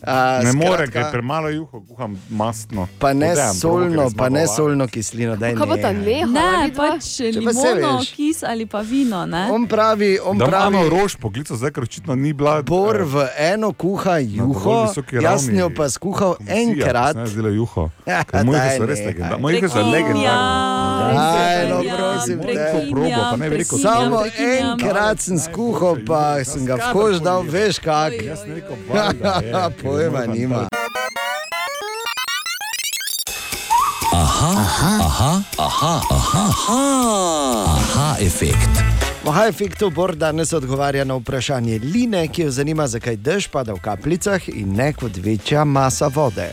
A, Ne more, ker premalo juho kuham mastno. Pa ne probo, solno, pa ne solno kislino. Daj, Kaj bo ta ne. nehala? Ne, pač pa limono, veš. kis ali pa vino. Ne? On pravi, on Da pravi, imamo rož poklical, zdaj ker očitno ni bila. bor eh, v eno kuha juho, jaz njo pa skuhal enkrat. Ne, zdela juho. Ja, Moje so res legendarne. Moje so legendarne. Prosim, te. probo, pa ne veliko. Samo enkrat sem skuhal, pa sem ga v kož dal, veš kak. Jaz sem rekel, je Pojma nima. Aha, aha, aha, aha, aha, aha efekt. Aha, efektu Bor danes odgovarja na vprašanje Line, ki jo zanima, zakaj dež pada v kapljicah in ne kot večja masa vode.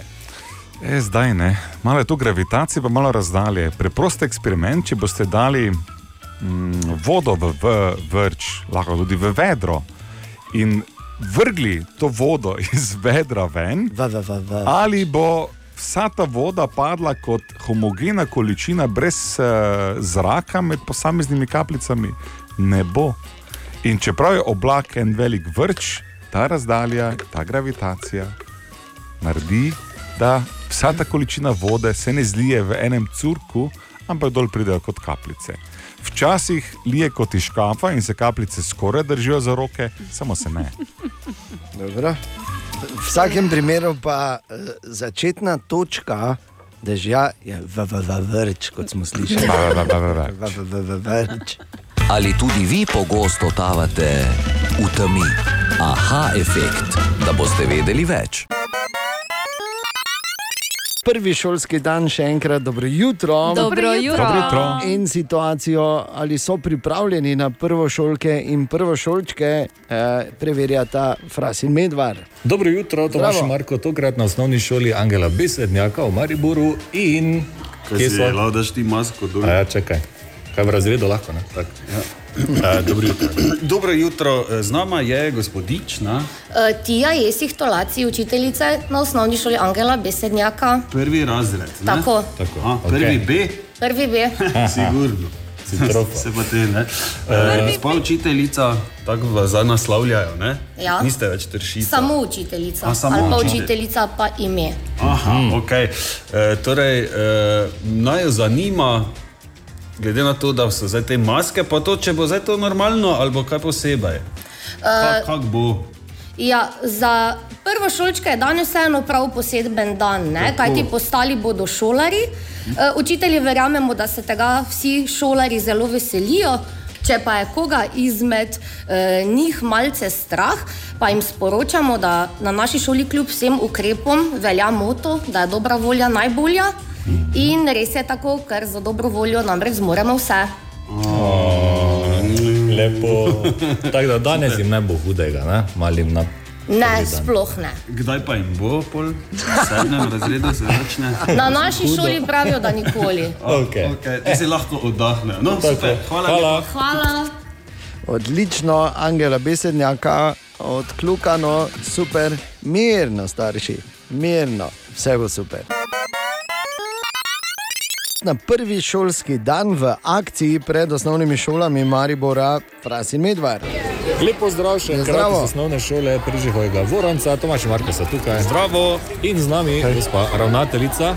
E, zdaj ne, malo je tu gravitacije, pa malo razdalje. Preprost eksperiment, če boste dali mm, vodo v, v vrč, lahko tudi v vedro in vrgli to vodo iz vedra ven, v, v, v, v. ali bo vsa ta voda padla kot homogena količina brez uh, zraka med posameznimi kapljicami, ne bo. In čeprav je oblak en velik vrč, ta razdalja, ta gravitacija naredi, da vsa ta količina vode se ne zlije v enem curku, ampak dol pridejo kot kapljice. Včasih lije kot iz škafa in se kapljice skoraj držijo za roke, samo se ne. Dobro. V vsakem primeru pa eh, začetna točka dežja je vrč, kot smo slišali. Vrč. Ali tudi vi pogosto tavate v temi? Aha, efekt, da boste vedeli več. Prvi šolski dan, še enkrat dobro jutro. Dobro jutro. Dobro jutro. In situacijo, ali so pripravljeni na prvo šolke in prvo šolčke, eh, preverjata Fras in Medvar. Dobro jutro, Tomaš Zdravo. Marko, tokrat na osnovni šoli Angela Besednjaka v Mariboru in Kaj si delal, daš ti masko dol? A Ja, čakaj. Kaj v razredu lahko? Ne? Tak. Ja. Uh, dobro jutro. Dobro jutro, eh, z nama je gospodič na Uh, Tija Jesih Tolaci, učiteljica na osnovni šoli Angela Besednjaka. prvi razred. Ne? Tako. Tako. A, prvi Ok. B, Prvi B. sigurno. Se pa te, ne. Uh, Spa učiteljica, tako vas zdaj naslavljajo, ne? Ja. Niste več tršica. Samo učiteljica. A, samo Ali pa učitelj. učiteljica, pa ime. Aha, hmm. ok. E, torej, e, naj jo zanima, glede na to, da so zdaj te maske, pa to, če bo zdaj to normalno ali bo kaj posebej. Kak, kak bo? Ja, za prvo šolčka je danes vseeno prav poseben dan? Tako. kajti postali bodo šolari. E, učitelji verjamemo, da se tega vsi šolari zelo veselijo. Če pa je koga izmed e, njih malce strah, pa jim sporočamo, da na naši šoli kljub vsem ukrepom velja moto, da je dobra volja najbolja. In res je tako, ker za dobro voljo namreč zmoremo vse. Lepo. Tako da danes jim ne bo hudega, ne? malim na. Ne, sploh ne. Kdaj pa jim bo, pol sedmem razredu se začne? Na naši šoli pravijo, da nikoli. Okay. Okay, ti si lahko oddahnejo. No, super, hvala. Hvala. lepa. Hvala. Odlično, Angela Besednjaka, odkljukano, super, mirno, starši, mirno, vse bo super. Na prvi šolski dan v akciji pred osnovnimi šolami Maribora, Fras in Medvar. Lepo zdrav še Ja, enkrat zdravo. iz osnovne šole Prižihovega Voranca, Tomaš Marko se tukaj. Zdravo. In z nami gospa ravnateljica.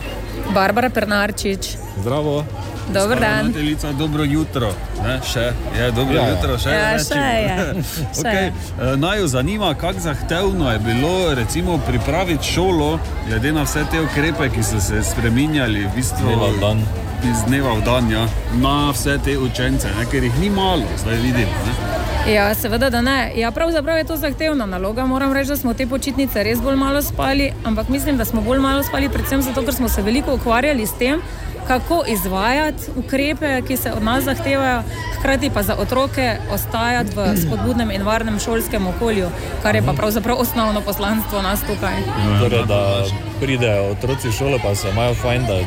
Barbara Pernarčič. Zdravo. Dober dan. Ravnateljica, dobro jutro. Ne, še, je, dobro Ja, ja, jutro, še Ja, rečem. še je, še okay. je. Naj jo zanima, kako zahtevno je bilo recimo, pripraviti šolo, glede na vse te ukrepe, ki so se spremenjali v bistvu, Dneva v dan. iz dneva v dan, ja, na vse te učence, ne, ker jih ni malo, zdaj vidimo. Ne. Ja, seveda, da ne. Ja, pravzaprav je to zahtevna naloga. Moram reči, da smo te počitnice res bolj malo spali, ampak mislim, da smo bolj malo spali, predvsem zato, ker smo se veliko ukvarjali s tem, kako izvajati ukrepe, ki se od nas zahtevajo, hkrati pa za otroke ostajati v spodbudnem in varnem šolskem okolju, kar je pa pravzaprav osnovno poslanstvo nas tukaj. Torej, da pridejo otroci v šolo, pa se imajo fajn, da,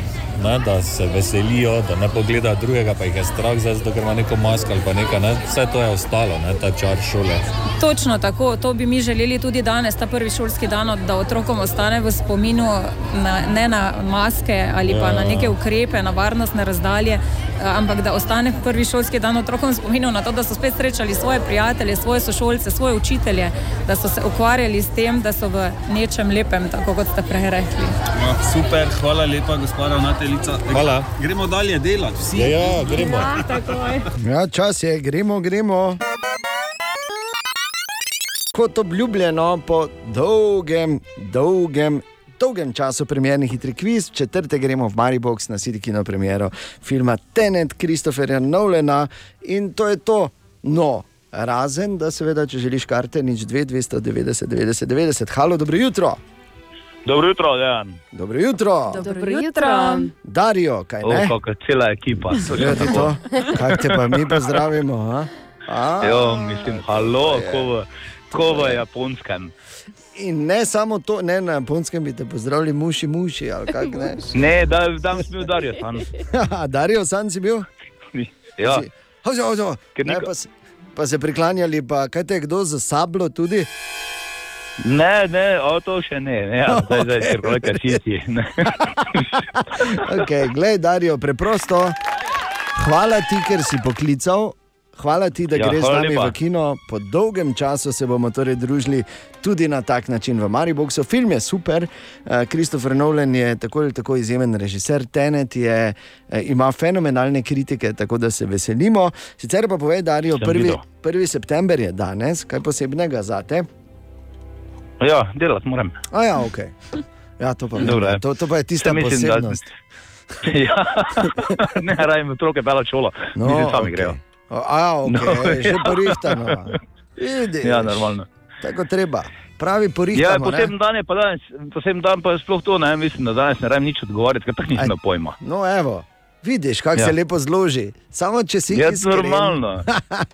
ne, da se veselijo, da ne pogledajo drugega, pa jih je strah, zdaj, ker ima neko masko ali pa nekaj. Ne. Vse to je ostalo, ne, ta čar šole. Točno tako, to bi mi želeli tudi danes, ta prvi šolski dan, da otrokom ostane v spominu na, ne na maske ali pa Ja. na neke ukrepe, na varnostne razdalje, eh, ampak da ostane prvi šolski dan otrokom v spominu na to, da so spet srečali svoje prijatelje, svoje sošolce, svoje učitelje, da so se ukvarjali s tem, da so v nečem lepem, tako kot ste prej rekli. Ja, super, hvala lepa, gospod ravnateljica. Hvala. Gremo dalje delati, vsi. Ja, ja, gremo. Ja. Ja, čas je, gremo, gremo. Kot obljubljeno, po dolgem, dolgem, dolgem času premjerni hitri kviz, v četrtek gremo v Maribox na City Kino premiero filma Tenet Kristoferja Nolena in to je to. No, razen da seveda, če želiš karte, nič 2, 290, 90, 90. Halo, dobro jutro. Dobro jutro, Dejan. Dobro jutro. Dobro jutro. Darijo, kaj O, ne? kako cela ekipa. Gleda ti to, kako te pa mi pozdravimo. A? A? Jo, mislim, halo, ko v, ko v japonskem. In ne samo to, ne na japonskem bi te pozdravili, muši, muši kaj ne. Ne, da tam smo Darijo tam. Darijo, sam si bil? Ja. Hozo, hozo. Ker Ne, pa, pa se priklanjali, pa kaj te je kdo za sablo tudi? Ne, ne, o to še ne, ne, ja, zdaj, zdaj, ker kolega čisti. ne. Okay, glej, Darijo, preprosto. Hvala ti, ker si poklical. Hvala ti, da Ja, greš z nami lepa. v kino. Po dolgem času se bomo torej družili tudi na tak način v Mariboku. Film je super. Kristofer Nolan je tako ali tako izjemen režiser. Tenet je, eh, ima fenomenalne kritike, tako da se veselimo. Sicer pa povej, Darijo, prvi, videl. 1. september je danes, kaj posebnega za te? Ja, delati moram. A ja, ok. Ja, to pa, Dobro, vem, je. to, to pa je tista Saj mislim, da- ja, ne, rajem otroke bela čolo, no, mislim, sami okej. grejo. A, ok, No, že ja. porihtano. Vidiš, Ja, normalno. Tako treba. Pravi Ja, porihtano. potem dan je pa danes, potem dan pa je sploh to, ne, mislim, da danes ne rajem nič odgovarjati, ker tako nisem imel pojma. No, evo. Vidiš, kako ja. Ja. se lepo zloži. Samo če si Je iskren. normalno.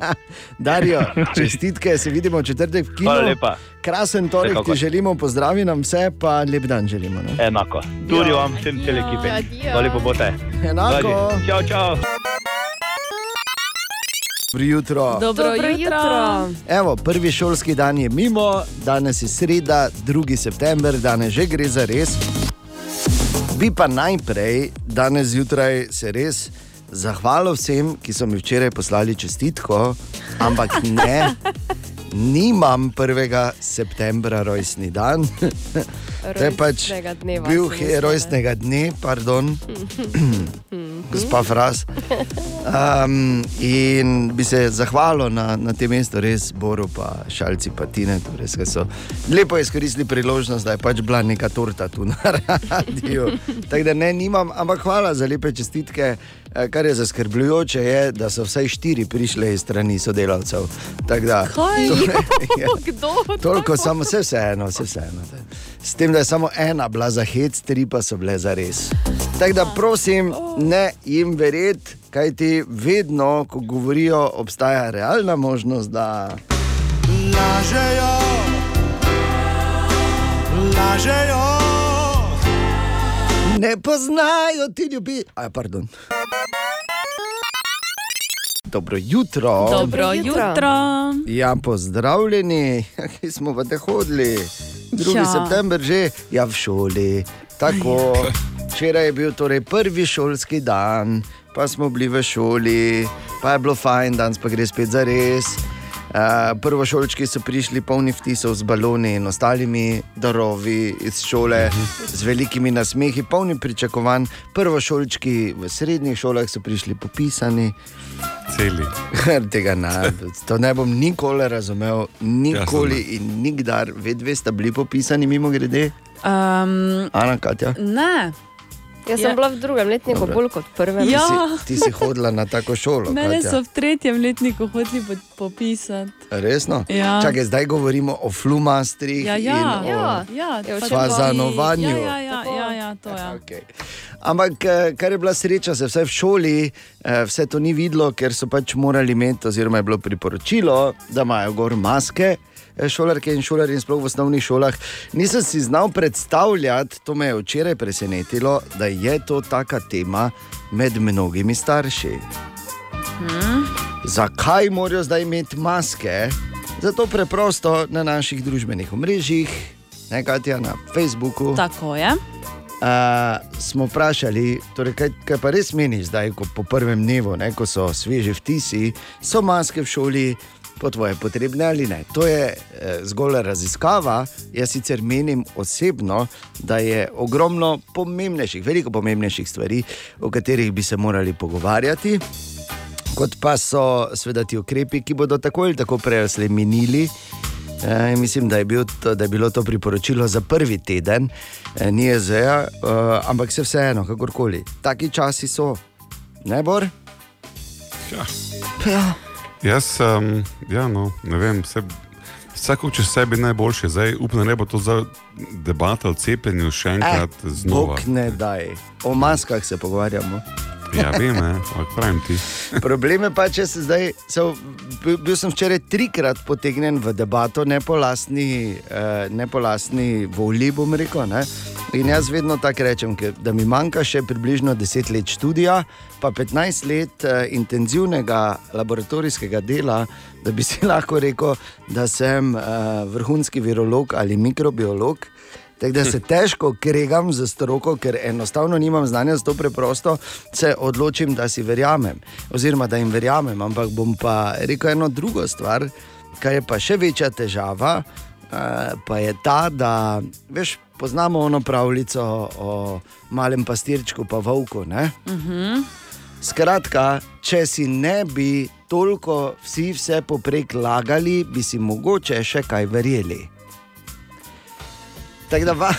Darijo, čestitke, se vidimo v četrtek v kinu. Lepa. Krasen torek ti želimo, pozdravi nam vse, pa lep dan želimo. Ne? Enako. Tudi vam, vsem cel ekipe. Hvala lepo bote. Enako. Čau, čau. Dobro jutro. Dobro, Dobro jutro. jutro. Evo, prvi šolski dan je mimo, danes je sreda, 2. september, danes že gre za res. Bi pa najprej, danes zjutraj, se res zahvalil vsem, ki so mi včeraj poslali čestitko, ampak ne, nimam 1. septembra rojstni dan. To je pač dneva bil he- rojstnega dne, pardon, gospa Fras. Um, in bi se zahvalil na, na tem mestu, res Boru, pa šalci, pa Tine, torej, ki so lepo izkoristili priložnost, da je pač bila neka torta tu na radiju. Tako da ne, nimam, ampak hvala za lepe čestitke. Eh, Kar je zaskrbljujoče, je, da so vsaj štiri prišle iz strani sodelavcev. Tako da, Kaj? Ja. Kdo? Toliko, samo vse vseeno, vse vseeno. S tem, da je samo ena bila za hec, tri pa so bile za res. Tako da prosim, ne jim verjeti, kaj ti vedno, ko govorijo, obstaja realna možnost, da. Lažejo, lažejo. Ne poznajo ti ljudi. Aj, pardon. Dobro jutro. Dobro jutro. Ja, pozdravljeni, ki smo pa te hodili. 2. Ja. Ja. september že, ja v šoli. Tako. Včeraj je bil torej prvi šolski dan, pa smo bili v šoli, pa je bilo fajn, danes pa gre spet za res. Uh, prvošolčki so prišli polni vtisov z baloni in ostalimi darovi iz šole, z velikimi nasmehi, polni pričakovanj. Prvošolčki v srednjih šolah so prišli popisani. Celi. Tega ne, to ne bom nikoli razumel, nikoli in nikdar. Vedve sta bili popisani, mimo grede. Um, Ana, Katja. ne. Jaz sem Ja. bila v drugem letniku Dobro. bolj kot v prvem. Ja. Ti si, ti si hodila na tako šolo. Mene so v tretjem letniku hoteli po- popisati. Resno? Ja. Čakaj, zdaj govorimo o flumastrih. Ja, ja, in o... ja, ja, pač fazanovanju. Ja, ja, ja, ja, ja, to je. Ja. Okay. Ampak, eh, kar je bila sreča, se vsaj v šoli eh, vse to ni videlo, ker so pač morali imeti, oziroma je bilo priporočilo, da imajo gor maske. Eh, Šolarke in šolarji, in sploh v osnovnih šolah, nisem si znal predstavljati, to me je včeraj presenetilo, da je to taka tema med mnogimi starši. Hm? Zakaj morajo zdaj imeti maske? Zato preprosto na naših družbenih omrežjih, nekaj na Facebooku. Tako je. Uh, smo vprašali, torej, kaj, kaj pa res meniš zdaj, ko po prvem dnevu, ne, ko so sveži vtisi, so maske v šoli po tvoje potrebne ali ne. To je eh, zgolj raziskava. Jaz sicer menim osebno, da je ogromno pomembnejših, veliko pomembnejših stvari, o katerih bi se morali pogovarjati. Kot pa so seveda ti ukrepi, ki bodo tako ali tako prej ali minili. E, mislim, da je, bil to, da je bilo to priporočilo za prvi teden, e, ni EZE, e, ampak se vseeno, kakorkoli. Taki časi so, ne bor? Ja. Ja. Jaz, um, ja, no, ne vem, vse, Vsako čez sebi najboljše, zdaj upam, ne bo to za debata o cepljenju še enkrat eh, znova. Bog ne daj, o maskah se pogovarjamo. Ja, vem, ampak pravim ti. Problem je pa, če se zdaj, se, bil, bil sem včeraj trikrat potegnjen v debato, ne po lastni, eh, ne po lastni volji, bom rekel. Ne? In jaz vedno tako rečem, da mi manjka še približno 10 let študija, pa 15 let eh, intenzivnega laboratorijskega dela, da bi si lahko rekel, da sem eh, vrhunski virolog ali mikrobiolog. Tako da se težko kregam za stroko, ker enostavno nimam znanja za to preprosto, se odločim, da si verjamem, oziroma da jim verjamem. Ampak bom pa rekel eno drugo stvar, kar je pa še večja težava, eh, pa je ta, da veš, poznamo ono pravljico o malem pastirčku, pa volku. Ne? Mhm. Skratka, če si ne bi toliko vsi vse poprek lagali, bi si mogoče še kaj verjeli. Tako da va,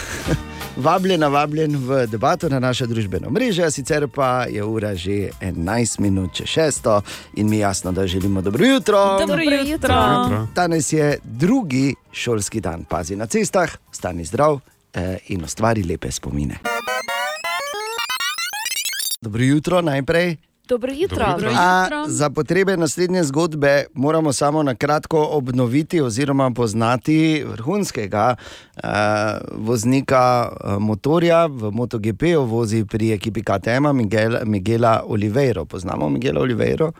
vabljen, vabljen v debato na naše družbeno mrežo, sicer pa je ura že 11 minut čez šesto in mi jasno, da želimo dobro jutro. Dobro jutro. Dobro jutro. Danes je drugi šolski dan, pazi na cestah, stani zdrav eh, in ustvari lepe spomine. Dobro jutro najprej. Dobro jutro. A, za potrebe naslednje zgodbe moramo samo na kratko obnoviti oziroma poznati vrhunskega uh, voznika uh, motorja v MotoGP-u, vozi pri ekipi KTM, Miguel, Miguela Oliveira. Poznamo Miguela Oliveira.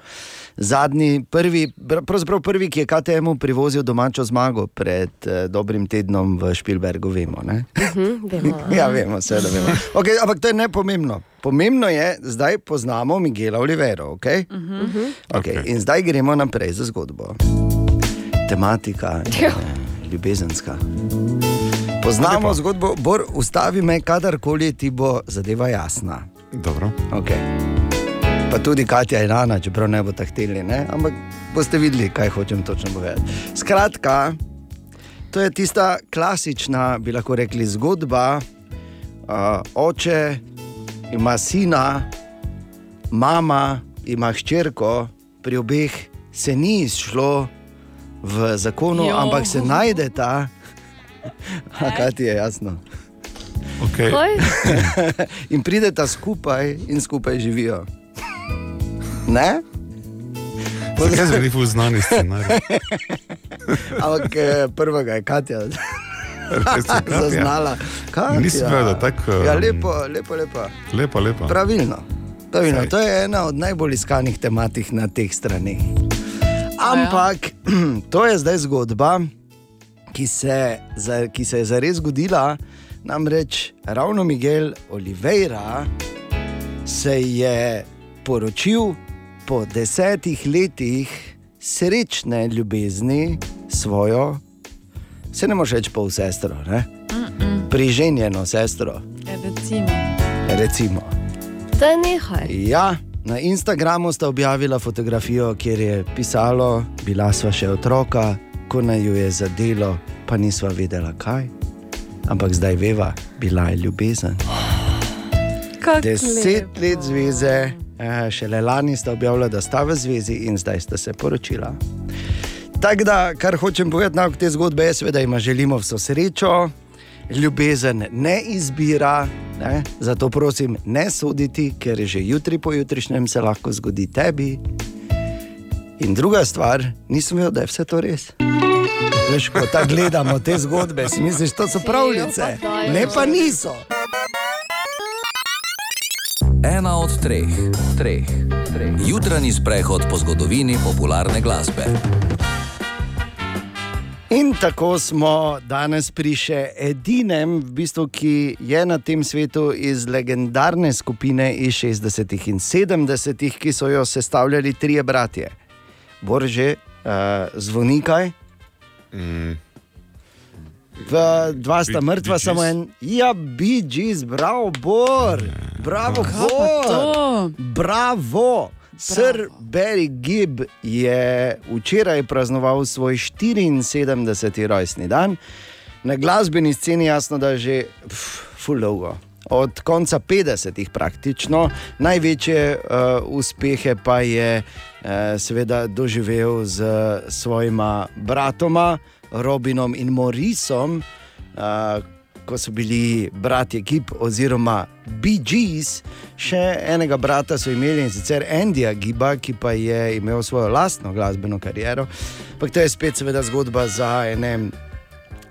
Zadnji, prvi, pravzaprav prvi, ki je KTM-u privozil domačo zmago pred uh, dobrim tednom v Špilbergu, vemo. Ne? Mhm, vemo. Ja, vemo, seveda vemo. Okay, ampak to je nepomembno. Pomembno je, zdaj poznamo Miguela Olivera. Okay? Mhm. Okay. In zdaj gremo naprej za zgodbo. Tematika je ljubezenska. Poznamo zgodbo, Bor, ustavi me, kadarkoli ti bo zadeva jasna. Dobro. Okay. Pa tudi Katja je rana, čeprav ne bo tako hteli, ne? ampak boste videli, kaj hočem točno povedati. Skratka, to je tista klasična, bi lahko rekli, zgodba. Uh, oče ima sina, mama ima hčerko, pri obeh se ni izšlo v zakonu, Jo. ampak se najdeta. A kaj ti je jasno? Okay. in prideta skupaj in skupaj živijo. Ne? Zakaj zveni ful znani scenarij? Ampak eh, prvega je Katja zaznala. Katja. Nisem vedel, tako, Ja, um, lepo, lepo, lepo. Lepa, lepa. Pravilno. Pravilno. Saj. To je ena od najbolj iskanih tematik na teh straneh. Ampak to je zdaj zgodba, ki se, za, ki se je zares zgodila. Namreč ravno Miguel Oliveira se je poročil po desetih letih srečne ljubezni svojo, se ne moreš reči pol sestro, ne? priženjeno sestro. Recimo. Recimo. To je nehaj. Ja, na Instagramu sta objavila fotografijo, kjer je pisalo: Bila sva še otroka, ko naj jo je zadelo, pa nisva vedela kaj. Ampak zdaj veva, bila je ljubezen. Kako Deset lepo. let zveze, šele lani sta objavila, da sta v zvezi in zdaj sta se poročila. Tako da, kar hočem povedati na te zgodbe, je, seveda jim želimo vso srečo, ljubezen ne izbira, ne? zato prosim, ne soditi, ker že jutri pojutrišnjem se lahko zgodi tebi. In druga stvar, nisem vedel, da je vse to res. Veš, ko tako gledamo te zgodbe, si misliš, da so pravljice, ne pa niso. Ena od treh, treh, treh. Jutranji sprehod po zgodovini popularne glasbe. In tako smo danes pri še edinem, v bistvu, ki je na tem svetu iz legendarne skupine iz 60. in 70., ki so jo sestavljali trije bratje. Borže, uh, zvonikaj. Mm. V dva sta Bee- mrtva, samo en. Ja, biđis, bravo, Bor, bravo, Kaj pa Bor. to? Bravo. Sir Barry Gibb je včeraj praznoval svoj 74. rojstni dan. Na glasbeni sceni jasno, da je že full dolgo. Od konca 50-ih praktično, največje uh, uspehe pa je uh, seveda doživel z svojima bratoma Robinom in Morisom, uh, ko so bili bratje Gib oziroma Gees. Še enega brata so imeli in sicer Andyja Giba, ki pa je imel svojo lastno glasbeno kariero. Ampak to je spet seveda zgodba za ene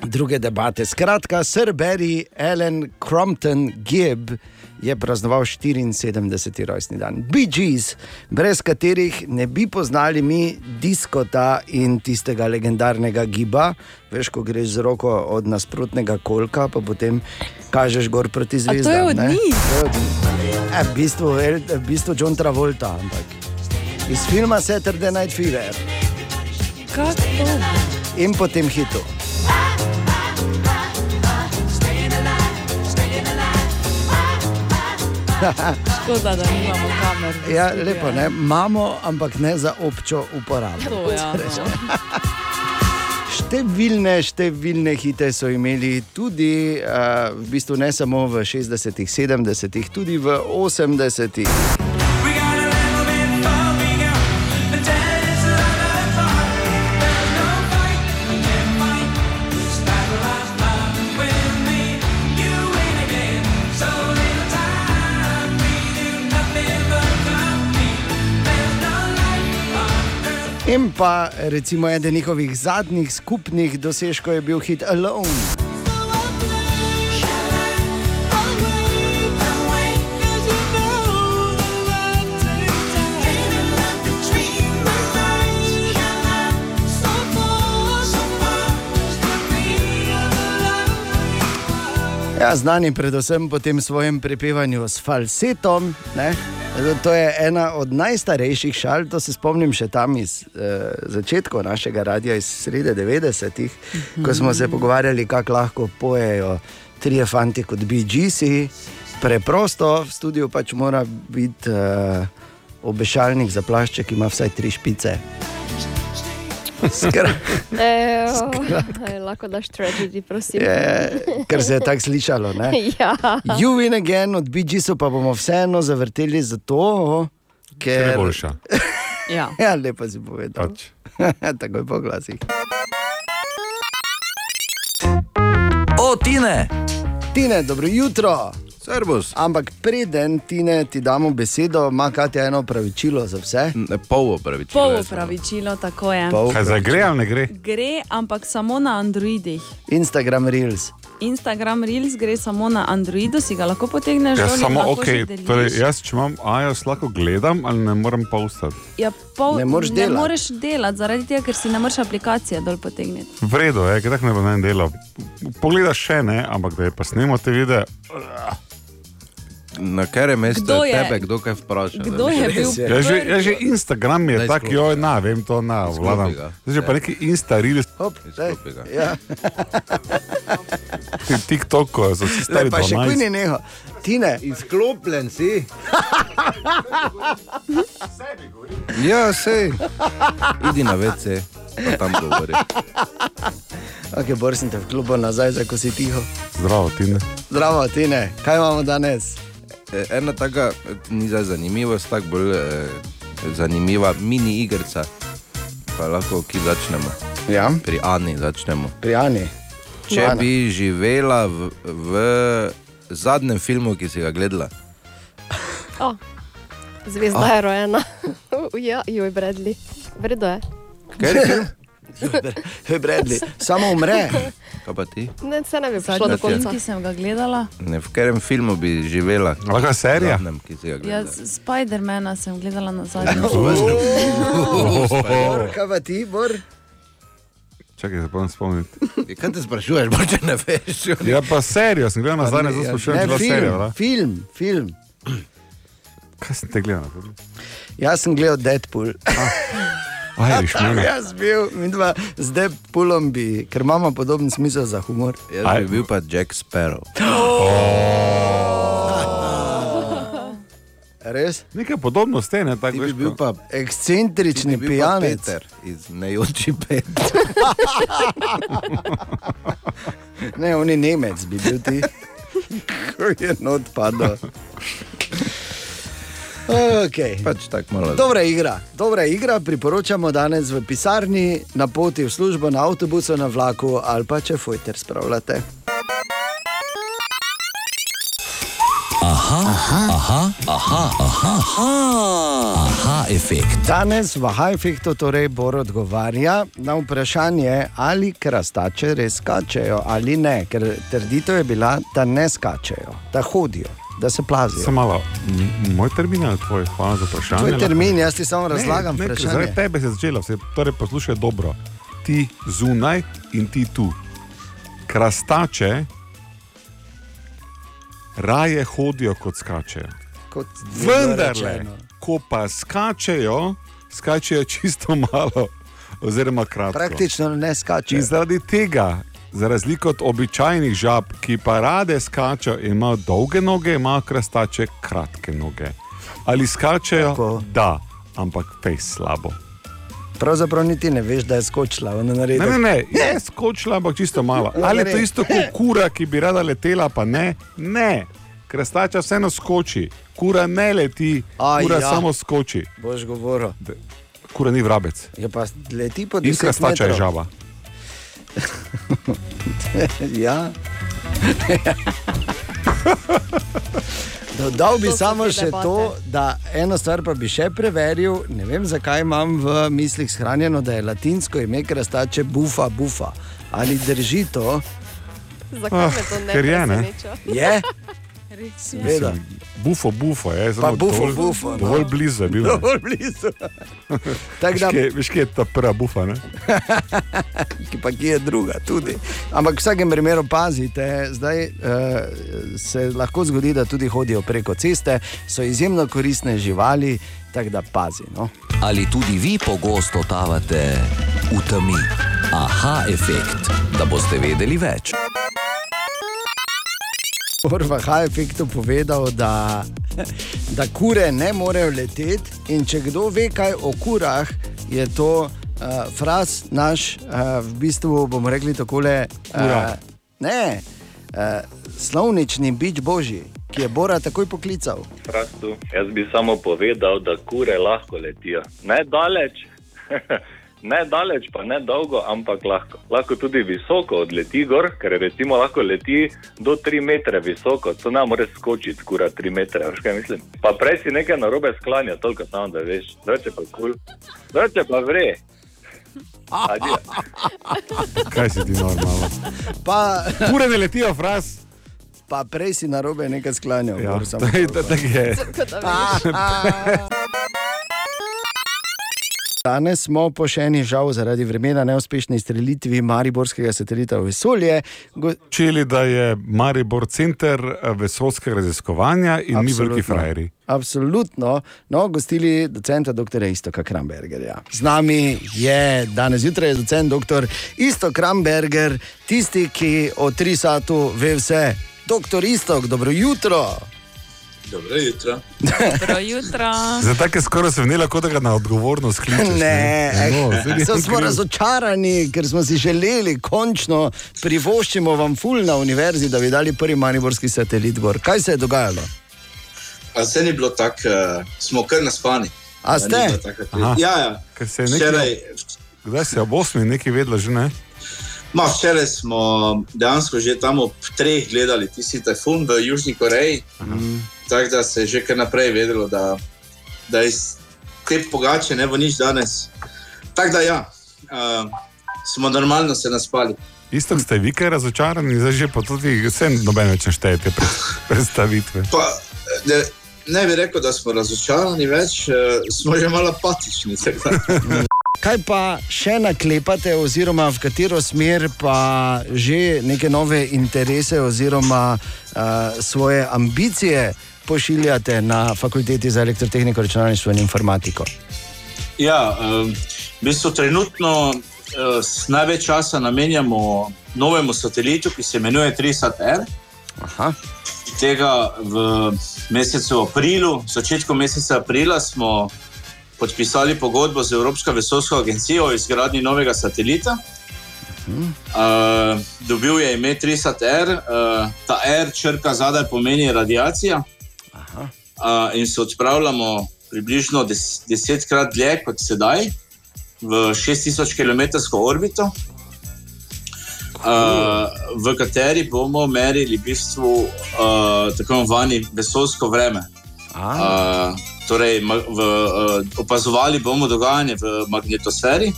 druge debate. Skratka, Sir Barry Allen Crompton Gibb je praznoval 74. rojstni dan. Bee Gees, brez katerih ne bi poznali mi diskota in tistega legendarnega giba. Veš, ko greš z roko od nasprotnega kolka, pa potem kažeš gor proti je zvezdam. To je od njih. E, v bistvu, El- v bistvu John Travolta, ampak iz filma Saturday Night Fever Kako in potem hitu. Škoda, da nimamo kamer. Ja, studiu. lepo, ne? imamo, ampak ne za občo uporabo. To, ja, no. Številne, številne hite so imeli tudi, uh, v bistvu ne samo v 60-ih, 70-ih, tudi v 80-ih. Pa recimo eden njihovih zadnjih skupnih dosežkov je bil hit Alone. Ja, znani predvsem po tem svojem prepevanju s falsetom. Ne? To je ena od najstarejših šal, to se spomnim še tam iz eh, začetkov našega radia, iz srede 90-ih, ko smo se pogovarjali, kako lahko pojejo trije fanti kot BGC. Preprosto v studiu pač mora biti eh, obešalnik za plašče, ki ima vsaj tri špice. Lahko daš tragedy, prosim. Je, ker se je tako slišalo. Ne? Ja. You win again od BG-su pa bomo vseeno zavrteli zato, ker Ker je boljša. Ja. ja, lepo si povedal. Pač. Takoj po glasih. O, Tine! Tine, dobro jutro. Servus. Ampak preden Tine ti damo besedo, ima Katja eno pravičilo za vse. Pol opravičilo. Pol upravičilo, tako je. Kaj zdaj gre ali ne gre? Gre, ampak samo na Androidih. Instagram Reels. Instagram Reels gre samo na Androidu, si ga lahko potegneš Ja, dol samo ok. Torej, jaz, če imam iOS, lahko gledam ali ne morem pa ustati. Ja, pol, Ne moreš ne delati. moreš delati, zaradi tega, ker si ne moreš aplikacije dol potegniti. V redu, je, tako ne bo naj delal. Pogledaš še ne, ampak da je pa snemo te videe. Na katerem mestu Kdo je je- tebe, kdo kaj vpraša? kdo je bil je. Ja, že, ja, že Instagram je tak, izklopi. joj, na, vem to, na, vladam. Zdaj že pa neki Insta, Reels, Hop. Izklopi ga. Ja. ti TikTok, ko so vsi stari pa še kuj 12. ni neho. Tine, Izklopljen si. ja, sej. Idi na WC, pa tam govori. ok, bor sem te v klubu nazaj, zdaj ko si tiho. Zdravo, Tine. Zdravo, Tine, kaj imamo danes? E, Ena taka, e, ni zdaj zanimivost, tako bolj eh, zanimiva mini igrica. Pa lahko ki začnemo. Ja, Pri Ani začnemo. pri Ani. Če Ana. bi živela v, v zadnjem filmu, ki si ga gledala, O, zvezda je rojena. ja, joj, Bradley. Vredo je. kaj je film? Bradley, samo umre. Kaj pa ti? Ne, se ne bi prišlo do film, konca. ki sem ga gledala, Ne, v katerem filmu bi živela? Je serija? Zadnjem, ja, gledala. Spidermana sem gledala na zadnji. Bor, kaj pa ti, Bor? Čakaj, se bom spomniti. Kaj te sprašuješ, če ne veš? Ja, pa serijo, sem gledal nazaj, zdaj ja, sprašujem, če je bila serija. film, film, film. Kaj sem te gledal? Jaz sem gledal Deadpool. Aj, riš mene. Jaz bil, mi dva z Deadpoolom bi, ker imamo podoben smisel za humor. Jaz bi bil pa Jack Sparrow. Res? Nekaj podobno ste, ne? Ti Tako bi veš, bil pa Ekscentrični ti bi pijanec. Peter iz Nejoči pet. Ne, on je Nemec, bi bil ti. Ko je not padel. Okay. Pač. Dobra igra, dobra igra, priporočamo danes v pisarni, na poti v službo, na avtobusu, na vlaku ali pa če fojter spravljate. Aha, aha, aha, aha, aha, aha, aha efekt. Danes v Aha efektu torej Bor odgovarja na vprašanje, ali krastače res skačejo ali ne, ker trditev je bila, da ne skačejo, da hodijo, da se plazijo. Samo malo, moj termin ali tvoj, hvala za vprašanje. Tvoj termin, jaz ti samo razlagam ne, ne. Zaradi tebe se je začela, vse, torej poslušaj dobro. Ti zunaj in ti tu. Krastače raje hodijo kot skačejo. Kot rečeno. ko pa skačejo, skačejo čisto malo, oziroma kratko. Praktično ne skačejo. In zaradi tega, za razliko od običajnih žab, ki pa rade skačejo imajo dolge noge, imajo krastače kratke noge. Ali skačejo? Tako. Da, ampak pej slabo. Pravzaprav niti ne veš, da je skočila. Ne, ne, tako- ne, je skočila, ampak čisto malo. Ali je to isto kot kura, ki bi rada letela, pa ne? Ne, krastača vseeno skoči, kura ne leti, A, kura ja. samo skoči. Boš govoril. Kura ni vrabec. Je pa leti po In 10 krastača je metrov. žaba. Ja. Dodal bi To samo še debate. to, da eno stvar pa bi še preveril. Ne vem, zakaj imam v mislih shranjeno, da je latinsko ime krastače bufa, bufa. Ali drži to? Zakaj me to ne ker je, ne? preseneča? Je? Seveda. Bufo, bufo je, Pa zelo bufo, dovolj, bufo, no. dovolj blizu je bil. Dovolj blizu. Tako da- Veš, kje- kje je ta prva bufa? Ne? ki pa ki je druga tudi. Ampak v vsakem primeru pazite, zdaj uh, se lahko zgodi, da tudi hodijo preko ceste, so izjemno koristne živali, tako da pazi. No. Ali tudi vi pogosto totavate v temi? Aha efekt, da boste vedeli več. Prva H-efektu povedal, da, da kure ne morejo leteti in če kdo ve kaj o kurah, je to uh, fraz naš, uh, v bistvu bomo rekli takole. Kura. ne, uh, slovnični bič božji, ki je Bora takoj poklical. Prastu. Jaz bi samo povedal, da kure lahko letijo. Ne daleč, ne daleč, pa ne dolgo, ampak lahko. Lahko tudi visoko odleti gor, ker recimo lahko leti do 3 metre visoko, to ne more skočiti, kura 3 metre, veš kaj mislim. Pa prej si nekaj narobe sklanja, toliko samo da veš, drugače pa kul, cool. drugače pa vre. Adijo. Kaj si ti normalno? Pa, Kure ne letijo, fraz. pa prej si na robe nekaj sklanjal. Ja, Bor, samo tako je. Danes smo po še eni žal zaradi vremena neuspešni izstrelitvi Mariborskega satelita v vesolje. Go Čeli, da je Maribor center eh, vesolskega raziskovanja in mi veliki frajeri. Absolutno. No, gostili docenta dr. Istoka Krambergerja. Z nami je danes zjutraj docent dr. Istok Kramberger, tisti, ki o Trisatu ve vse. Doktor Istok, dobro jutro. Dobro jutro. Dobro jutro. Za take skoraj se vnela, kot da ga na odgovornost kličeš. Ne, No, nisem so smo razočarani, ker smo si želeli končno privoščimo vam ful na univerzi, da bi dali prvi mariborski satelit gor. Kaj se je dogajalo? A se ni bilo tako, uh, smo kar naspani. A ste? Aha. Ja, ja. Ker se je nekaj, Včeraj, kdaj se je ob 8 nekaj vedela, že ne? ma, včeraj smo dejansko že tam ob treh gledali tisti tajfun v Južni Koreji. Tako da se je že kar naprej vedelo, da, da iz te pogače ne bo nič danes. Tako da ja, uh, smo normalno se naspali. Isto ste vi kaj razočarani, zdaj že pa tudi vse noben več štejete pred, predstavitve. Pa, ne, ne bi rekel, da smo razočarani več, uh, smo že malo apatični. Kaj pa še naklepate, oziroma v katero smer pa že neke nove interese oziroma uh, svoje ambicije pošiljate na fakulteti za elektrotehniko, računalništvo in informatiko? Ja, v bistvu trenutno s največ časa namenjamo novemu satelitu, ki se imenuje 3SAT-R. Tega v mesecu aprilu, začetku meseca aprila smo podpisali pogodbo z Evropsko vesoljsko agencijo o izgradnji novega satelita. Uh, dobil je ime 3SAT-R, uh, ta R črka zadaj pomeni radiacija. Uh, in se odpravljamo približno des, desetkrat dlje kot sedaj, v 6000 km orbito, uh, v kateri bomo merili v bistvu uh, tako imenovani vesoljsko vreme. Uh, torej, v, uh, opazovali bomo dogajanje v magnetosferi.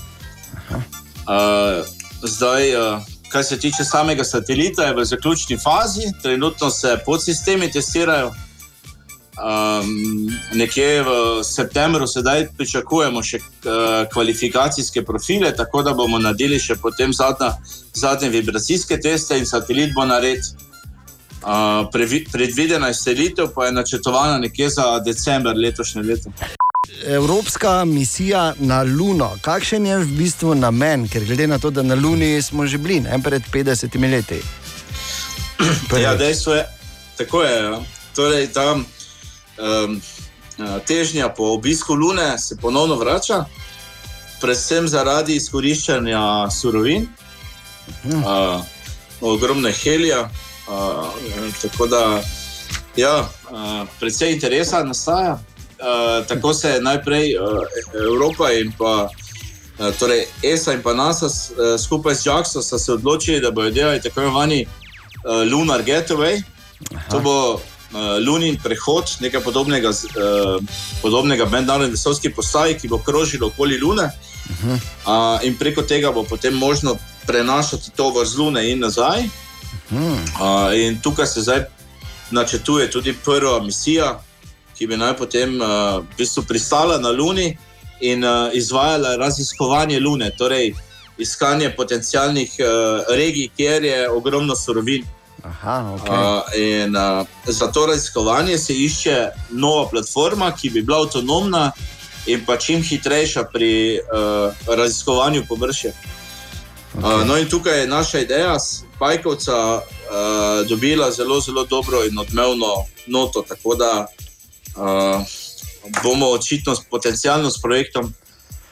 Uh, zdaj, uh, kar se tiče samega satelita, je v zaključni fazi, trenutno se podsistemi testirajo. Um, nekje v septembru sedaj pričakujemo še uh, kvalifikacijske profile, tako da bomo naredili še potem zadnja, zadnje vibracijske teste in satelit bo nared. Uh, previ, predvidena je selitev, pa je načrtovana nekje za decembr letošnje leto. Evropska misija na Luno, kakšen je v bistvu namen, ker glede na to, da na Luni smo že bili ne, pred 50 leti. Ja, dejstvo je, tako je. ja. Torej, ta um, težnja po obisku Lune se ponovno vrača, predvsem zaradi izkoriščanja surovin, uh, ogromne helija. Uh, tako da, ja, uh, predvsej interesa nastaja. Uh, tako se najprej uh, Evropa in pa uh, torej ESA in pa NASA uh, skupaj z JAXO sta se odločili, da bodo delali tako imenovani uh, Lunar Getaway. To bo lunin prehod, nekaj podobnega, uh, podobnega mednarodni vesoljski postaji, ki bo krožilo okoli Lune. Uh, in preko tega bo potem možno prenašati tovor z Lune in nazaj. Uh, in tukaj se zdaj načrtuje tudi prva misija, ki bi naj potem uh, v bistvu pristala na Luni in uh, izvajala raziskovanje Lune, torej iskanje potencijalnih uh, regij, kjer je ogromno surovin. Aha, ok. Uh, in uh, za to raziskovanje se išče nova platforma, ki bi bila avtonomna in pa čim hitrejša pri uh, raziskovanju površja. Okay. Uh, no, in tukaj je naša ideja, Pajkovca, uh, dobila zelo, zelo dobro in odmevno noto. Tako da uh, bomo očitno s- potencialno s projektom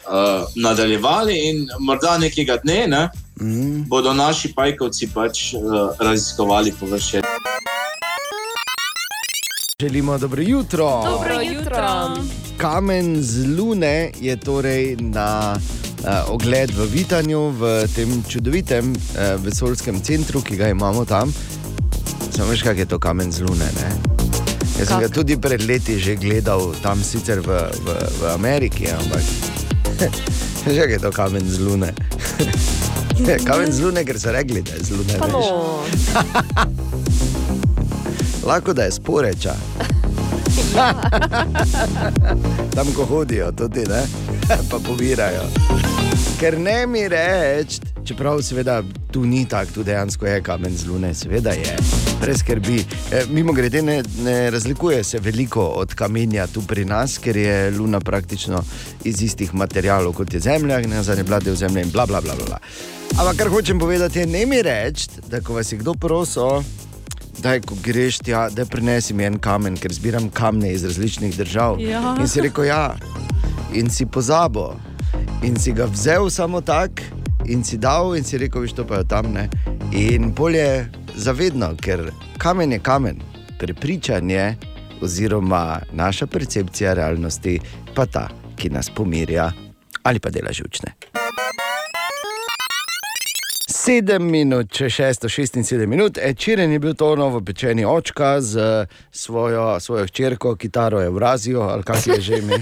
uh, nadaljevali, in morda nekega dne ne, mm. bodo naši Pajkovci pač uh, raziskovali površje. Želimo dobro jutro. Dobro jutro. Kamen z Lune je torej na uh, ogled v Vitanju, v tem čudovitem uh, vesoljskem centru, ki ga imamo tam. Samo veš, kak je to kamen z Lune. Ne? Jaz sem ga Kak? tudi pred leti že gledal, tam sicer v, v, v Ameriki, ampak kak je to kamen z Lune. kamen z Lune, ker so rekli, da je z Lune. No. Lahko da je sporeča. Tam, ko hodijo, tudi ne, pa pobirajo. Ker ne mi reči, čeprav seveda tu ni tako, tu dejansko je kamen z lune, seveda je, brez skrbi. E, mimo grede ne, ne razlikuje se veliko od kamenja tu pri nas, ker je luna praktično iz istih materialov kot je zemlja, ne za ne bila del zemlje in bla bla bla. bla. Ampak kar hočem povedati, je ne mi reči, da ko vas je kdo prosil, da ko greš tja, da prinesi mi en kamen, ker zbiram kamne iz različnih držav. Ja. In si rekel, ja, in si pozabil, in si ga vzel samo tak, in si dal, in si rekel, viš to pa je tam ne. In bolje zavedno, ker kamen je kamen, prepričanje oziroma naša percepcija realnosti pa ta, ki nas pomirja ali pa dela žučne. 7 minut, če 676 minut, včeraj je bil to novo pečeni očka z svojo, svojo hčerko, kitaro Eurazijo ali kaj je že ime.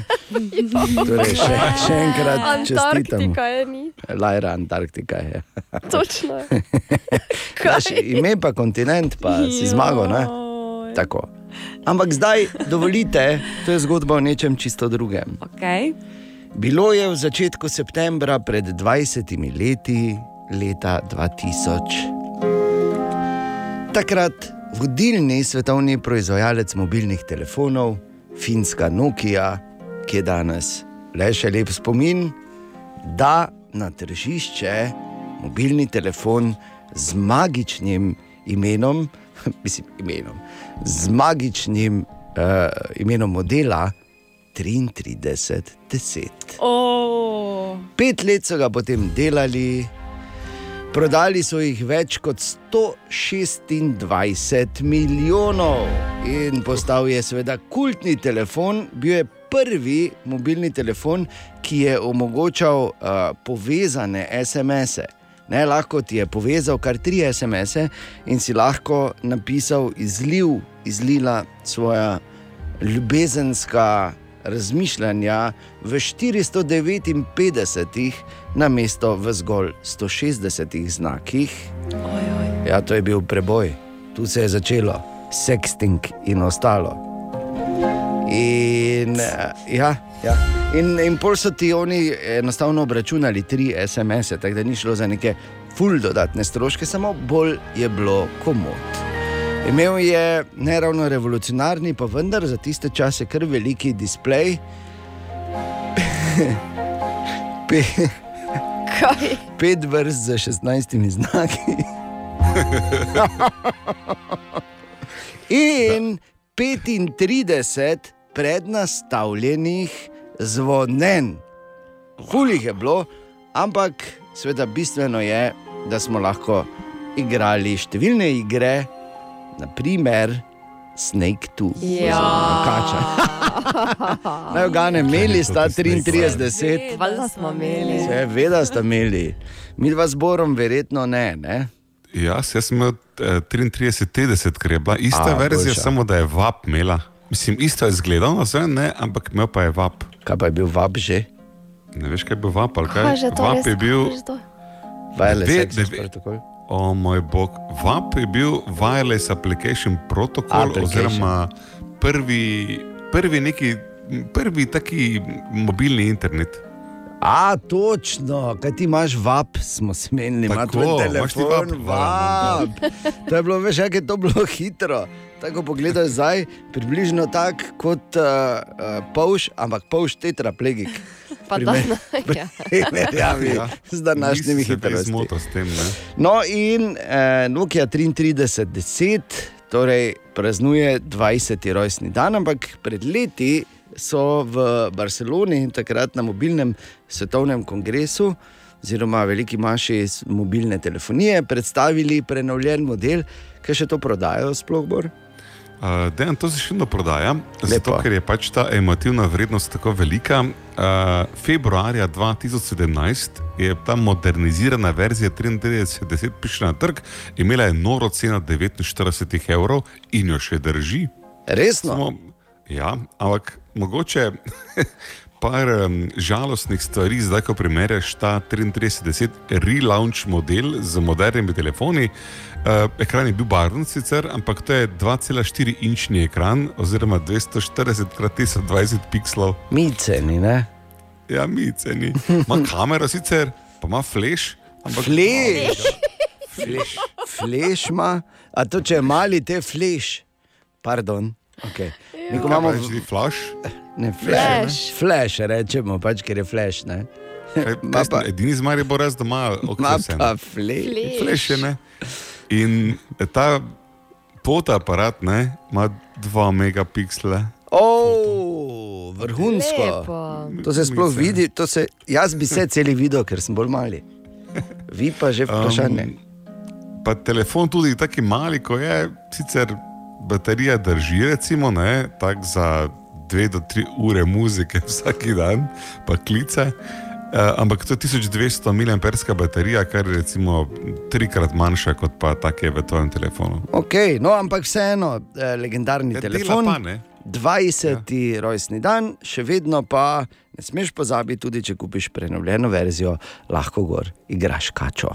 Torej, še, še enkrat čestitam. Antarktika je ni. Lajra Antarktika je. Točno. Naš ime pa kontinent, pa si zmagal. Ne? Tako. Ampak zdaj dovolite, to je zgodba o nečem čisto drugem. Okay. Bilo je v začetku septembra pred 20 leti, leta 2000. Takrat vodilni svetovni proizvajalec mobilnih telefonov, finska Nokia, ki je danes le še lep spomin, da na tržišče mobilni telefon z magičnim imenom, mislim, imenom, z magičnim uh, imenom modela 3310. Oh. Pet let so ga potem delali, Prodali so jih več kot 126 milijonov in postal je seveda kultni telefon. Bil je prvi mobilni telefon, ki je omogočal uh, povezane SMS-e. Ne, lahko ti je povezal kar tri SMS-e in si lahko napisal izliv, izlila svoja ljubezenska razmišljanja v 459, na mesto v zgolj 160 znakih. Ja, to je bil preboj, tu se je začelo, sexting in ostalo. In, eh, ja, ja. in, in pol so ti oni enostavno obračunali tri SMS-e, tako da ni šlo za neke ful dodatne stroške, samo bolj je bilo komod. Imel je ne ravno revolucionarni, pa vendar za tiste čase kar veliki displej. Pe, Kaj? pet vrst za 16 znaki. In 35 prednastavljenih zvonen. Hulih je bilo, ampak sveda bistveno je, da smo lahko igrali številne igre, naprimer Snake 2. Ja. Kača. Naj ogane, imeli sta 33, Valjda smo imeli. seveda sta imeli. Mi dva z Borom, verjetno ne. ne? Jaz, jaz sem imel eh, 33-50, ker je bila ista A, verzija, boljša. samo da je VAP imela. Mislim, isto je izgledalo, vse, ne, ampak imel pa je VAP. Kaj pa je bil VAP že? Ne veš, kaj je bil VAP ali kaj? Kaj VAP je bil. Kaj že protokol. O moj bog, VAP je bil Wireless Application Protocol, Application. oziroma prvi, prvi, neki, prvi taki mobilni internet. A, točno, kaj ti imaš VAP, smo se menili, imaš tvoj ti telefon, VAP? VAP. To je bilo, veš, kako je to bilo hitro. Tako pogledaj zdaj, približno tako kot uh, uh, polš, ampak polš tetraplegik. Pa da, ja. Primerjavi z današnjimi hitrostmi. tem? No, in eh, Nokia 3310, torej praznuje 20. rojstni dan, ampak pred leti so v Barceloni, takrat na mobilnem svetovnem kongresu, oziroma veliki maši iz mobilne telefonije, predstavili prenovljen model, ki še to prodajajo, sploh bolj. Uh, Dejan, to se še vedno prodaja, zato ker je pač ta emotivna vrednost tako velika. Uh, februarja 2017 je ta modernizirana verzija 3310 prišla na trg, imela je noro ceno 49 evrov in jo še drži. Resno? Samo, ja, ampak mogoče par um, žalostnih stvari, zdaj ko primerjaš ta 3310 relaunch model z modernimi telefoni. Uh, ekran je bil barven sicer, ampak to je 2,4 inčni ekran oziroma 240 x 1020 pixelov. Mi ceni, ne? Ja, mi ceni. Ima kamero sicer, pa ima flash. Ampak, Flash. Flash. Flash ima, a to če je mali, te flash. Pardon. Okay. Mi, ko Kaj imamo ti flash? Ne, flash. Flash. Flash rečemo, pač, ker je flash. Ne? Kaj, pa, edini z Maribor raz doma, Ma okej, pa flash. Flash je, ne. In ta fotoaparat ne, ima 2 megapiksle. Oh, vrhunsko. Lepo. To se sploh vidi, to se, jaz bi se celi videl, ker sem bolj mali. Vi pa že vprašanje. Um, pa telefon tudi tako mali, ko je sicer baterija drži, recimo, ne, tako za dve do tri ure muzike vsak dan, pa klice. Uh, ampak to je 1200 mAh baterija, kar je recimo trikrat manjša kot pa take v tvojem telefonu. Okay, no, ampak vseeno, eh, legendarni Ja, dela telefon. pa, ne. 20. Ja. rojstni dan, še vedno pa ne smeš pozabiti, tudi če kupiš prenovljeno verzijo, lahko gor igraš kačo.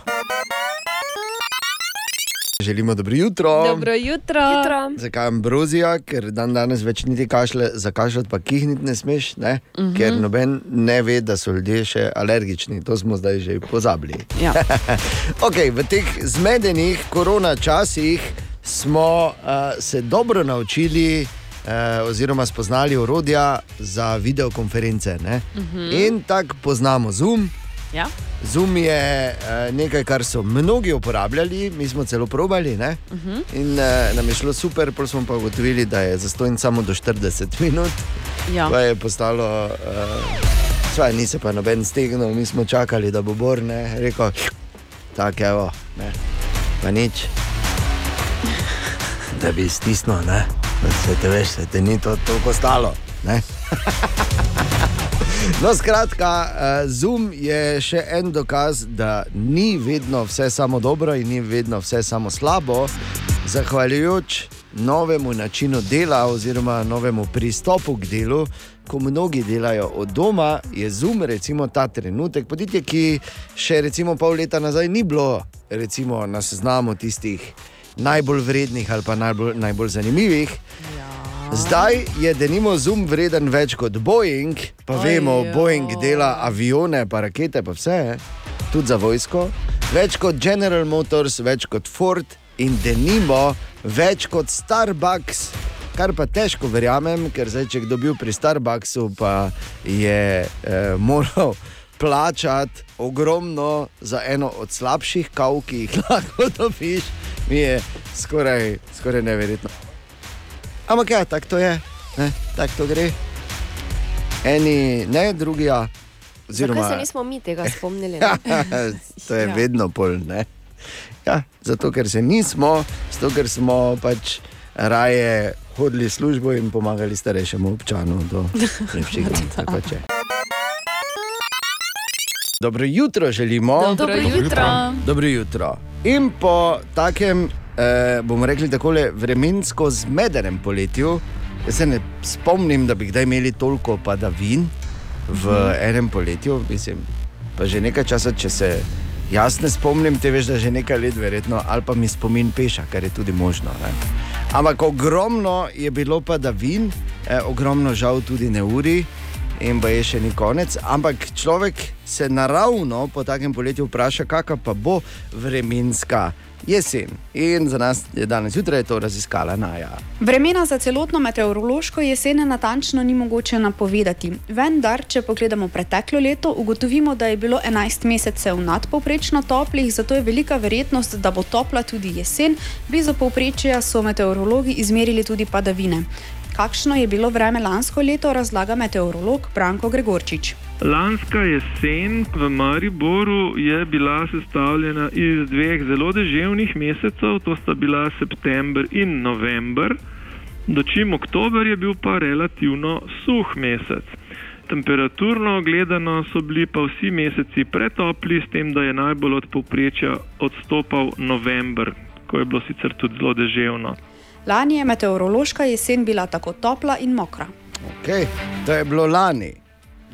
Želimo dobro jutro. Dobro jutro. jutro. Zakaj ambrozija, ker dan danes več niti kašle, zakašljati pa kihniti ne smeš, ne? Uh Mhm. -huh. ker noben ne ve, da so ljudje še alergični. To smo zdaj že pozabili. Ja. okay, v teh zmedenih korona časih smo uh, se dobro naučili. Uh, oziroma, spoznali orodja za videokonference. Uh Mhm. -huh. In tako poznamo Zoom. Ja. Zoom je uh, nekaj, kar so mnogi uporabljali, mi smo celo probali. Ne? Uh -huh. In uh, nam je šlo super, pa smo pa ugotovili, da je zastojn samo do 40 minut. Ja. To je postalo, uh, svaj, ni se pa noben stegnil, mi smo čakali, da bo Borne rekel. tako evo, ne, pa nič. Da bi stisnil, ne, da se te veš, da te ni to toliko stalo. No, skratka, eh, Zoom je še en dokaz, da ni vedno vse samo dobro in ni vedno vse samo slabo. Zahvaljujoč novemu načinu dela oziroma novemu pristopu k delu, ko mnogi delajo od doma, je Zoom recimo ta trenutek podjetje, ki še recimo pol leta nazaj ni bilo recimo, na seznamu tistih najbolj vrednih ali pa najbolj, najbolj zanimivih. Zdaj je denimo Zoom vreden več kot Boeing, pa vemo, Ojoj. Boeing dela avione, pa rakete, pa vse, tudi za vojsko. Več kot General Motors, več kot Ford in denimo več kot Starbucks. Kar pa težko verjamem, ker zdaj, če kdo bil pri Starbucksu, pa je eh, moral plačati ogromno za eno od slabših kav, ki jih lahko dobiš, mi je skoraj, skoraj neverjetno. Ampak ja, tako to je, ne, tako to gre. Eni ne, drugi ja. Zakaj Oziroma, se nismo mi tega spomnili? ne? to je Ja. vedno pol. Ne? Ja, zato, ker se nismo, zato, ker smo pač raje hodili v službo in pomagali starejšemu občanu do lepših je. Dobro jutro želimo. Dobro Dobro jutro. jutro. Dobro jutro. In po takem, eh, bomo rekli, takole vremensko zmedenem poletju, jaz se ne spomnim, da bi kdaj imeli toliko padavin v Mhm. enem poletju, mislim, pa že nekaj časa, če se jaz ne spomnim, te veš, da že nekaj let, verjetno, ali pa mi spomin peša, kar je tudi možno. Ne? Ampak ogromno je bilo padavin, eh, ogromno žal tudi neuri. In pa je še ni konec, ampak človek se naravno po takem poletju vpraša, kakšna pa bo vremenska jesen. In za nas je danes zjutraj to raziskala Naja. Vremena za celotno meteorološko jesen natančno ni mogoče napovedati. Vendar, če pogledamo preteklo leto, ugotovimo, da je bilo 11 mesecev nadpovprečno toplih, zato je velika verjetnost, da bo topla tudi jesen. Blizu povprečja so meteorologi izmerili tudi padavine. Kakšno je bilo vreme lansko leto, razlaga meteorolog Branko Gregorčič. Lanska jesen v Mariboru je bila sestavljena iz dveh zelo deževnih mesecev, to sta bila september in november, dočim oktober je bil pa relativno suh mesec. Temperaturno gledano so bili pa vsi meseci pretopli, s tem, da je najbolj od povprečja odstopal november, ko je bilo sicer tudi zelo deževno. Lani je meteorološka jesen bila tako topla in mokra. Okay, to je bilo lani.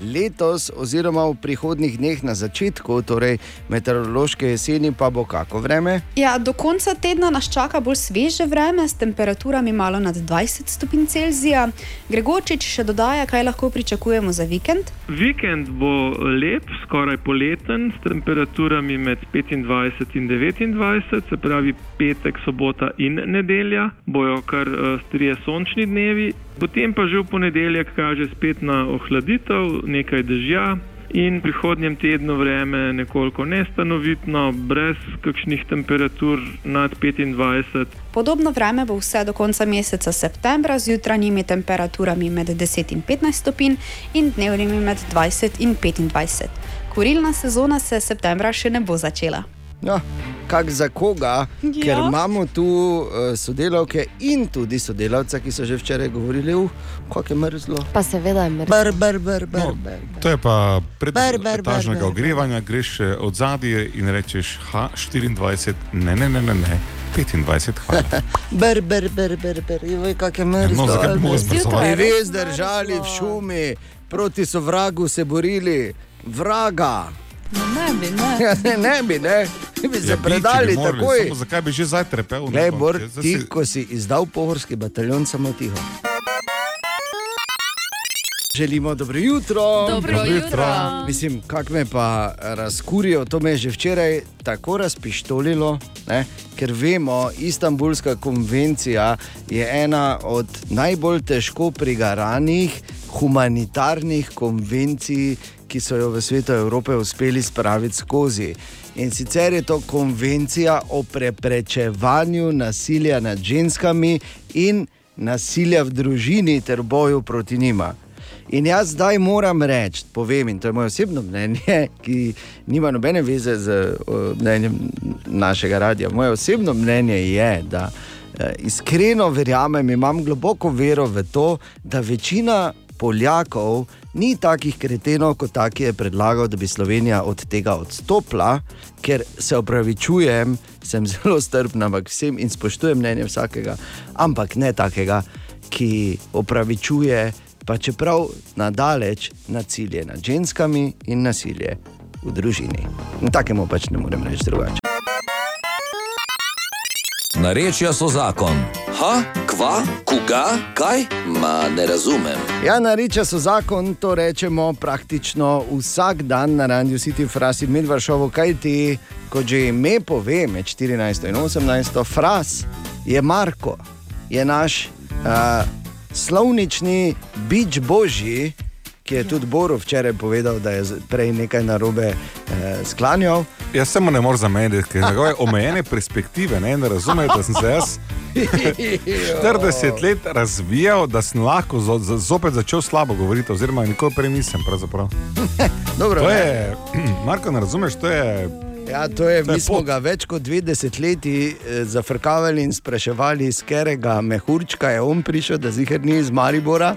Letos, oziroma v prihodnih dneh na začetku, torej meteorološke jeseni, pa bo kako vreme? Ja, do konca tedna nas čaka bolj sveže vreme s temperaturami malo nad 20 stopinj Celzija. Gregorčič še dodaja, kaj lahko pričakujemo za vikend. Vikend bo lep, skoraj poleten, s temperaturami med 25 in 29, se pravi petek, sobota in nedelja, bojo kar uh, strije sončni dnevi, potem pa že v ponedeljek kaže spet na ohladitev, nekaj dežja. In prihodnjem tednu vreme nekoliko nestanovitno, brez kakšnih temperatur nad 25. Podobno vreme bo vse do konca meseca septembra z jutranjimi temperaturami med 10 in 15 stopinj in dnevnimi med 20 in 25. Kurilna sezona se septembra še ne bo začela. No, kak za koga, ja. ker Ja. imamo tu uh, sodelavke in tudi sodelavca, ki so že včeraj govorili, uh, kako je mrzlo. Pa seveda je mrzlo. Br, br, br, br, No, br. To je pa pred Ber, ber, ber, etažnega ber. ogrevanja, greš eh, od zadje in rečeš H24, ne, ne, ne, ne, ne 25, hvala. Br, br, br, br, br. Joj, kako je mrzlo. no, zakaj bi mogli zmrzovati? Bi res držali v šumi, proti sovragu se borili, vraga. No, ne bi, ne. Ja, ne, ne bi, ne. bi se Ja, ja, bi, če predali bi morali, takoj. samo Zakaj bi že zdaj trepel? Neko, Bor, ti, si- ko si izdal pohorski bataljon, samo tiho. Želimo dobro jutro. Dobro Dobro jutro. jutro. Mislim, kak me pa razkurijo, to me je že včeraj tako razpištolilo, ne? ker vemo, Istanbulska konvencija je ena od najbolj težko prigaranih humanitarnih konvencij, ki so jo v svetu Evrope uspeli spraviti skozi. In sicer je to konvencija o preprečevanju nasilja nad ženskami in nasilja v družini ter boju proti njima. In jaz zdaj moram reči, povem, in to je moje osebno mnenje, ki nima nobene veze z mnenjem našega radia. Moje osebno mnenje je, da eh, iskreno verjamem, imam globoko vero v to, da večina Poljakov ni takih kretenov, kot taki je predlagal, da bi Slovenija od tega odstopila, ker se opravičujem, sem zelo strpna, ampak vsem in spoštujem mnenje vsakega, ampak ne takega, ki opravičuje, pa čeprav nadaleč nasilje nad ženskami in nasilje v družini. In takemu pač ne morem reči drugače. Narečja so zakon. Ha, kva, koga, kaj? Ma ne razumem. Ja, nareča so zakon, to rečemo praktično vsak dan na Randiju City Fras in Medvršovo, kaj ti, kot že ime pove, med 14 in 18, Fras je Marko, je naš uh, slovnični bič božji, ki je tudi Boru včeraj povedal, da je z- prej nekaj narobe uh, sklanjal. Jaz se mu ne morem zamenjati, ker njegove omejene perspektive ne, ne razume, da sem se jaz 40 let razvijal, da sem lahko zo, zo, zopet začel slabo govoriti, oziroma nikoli prej nisem. Dobro, To je, Marko, ne razumeš, to je. Ja, to je, To je mi smo pot. ga več kot dve desetletji eh, zafrkavali in spraševali, iz katerega mehurčka je on prišel, da zihar ni iz Maribora.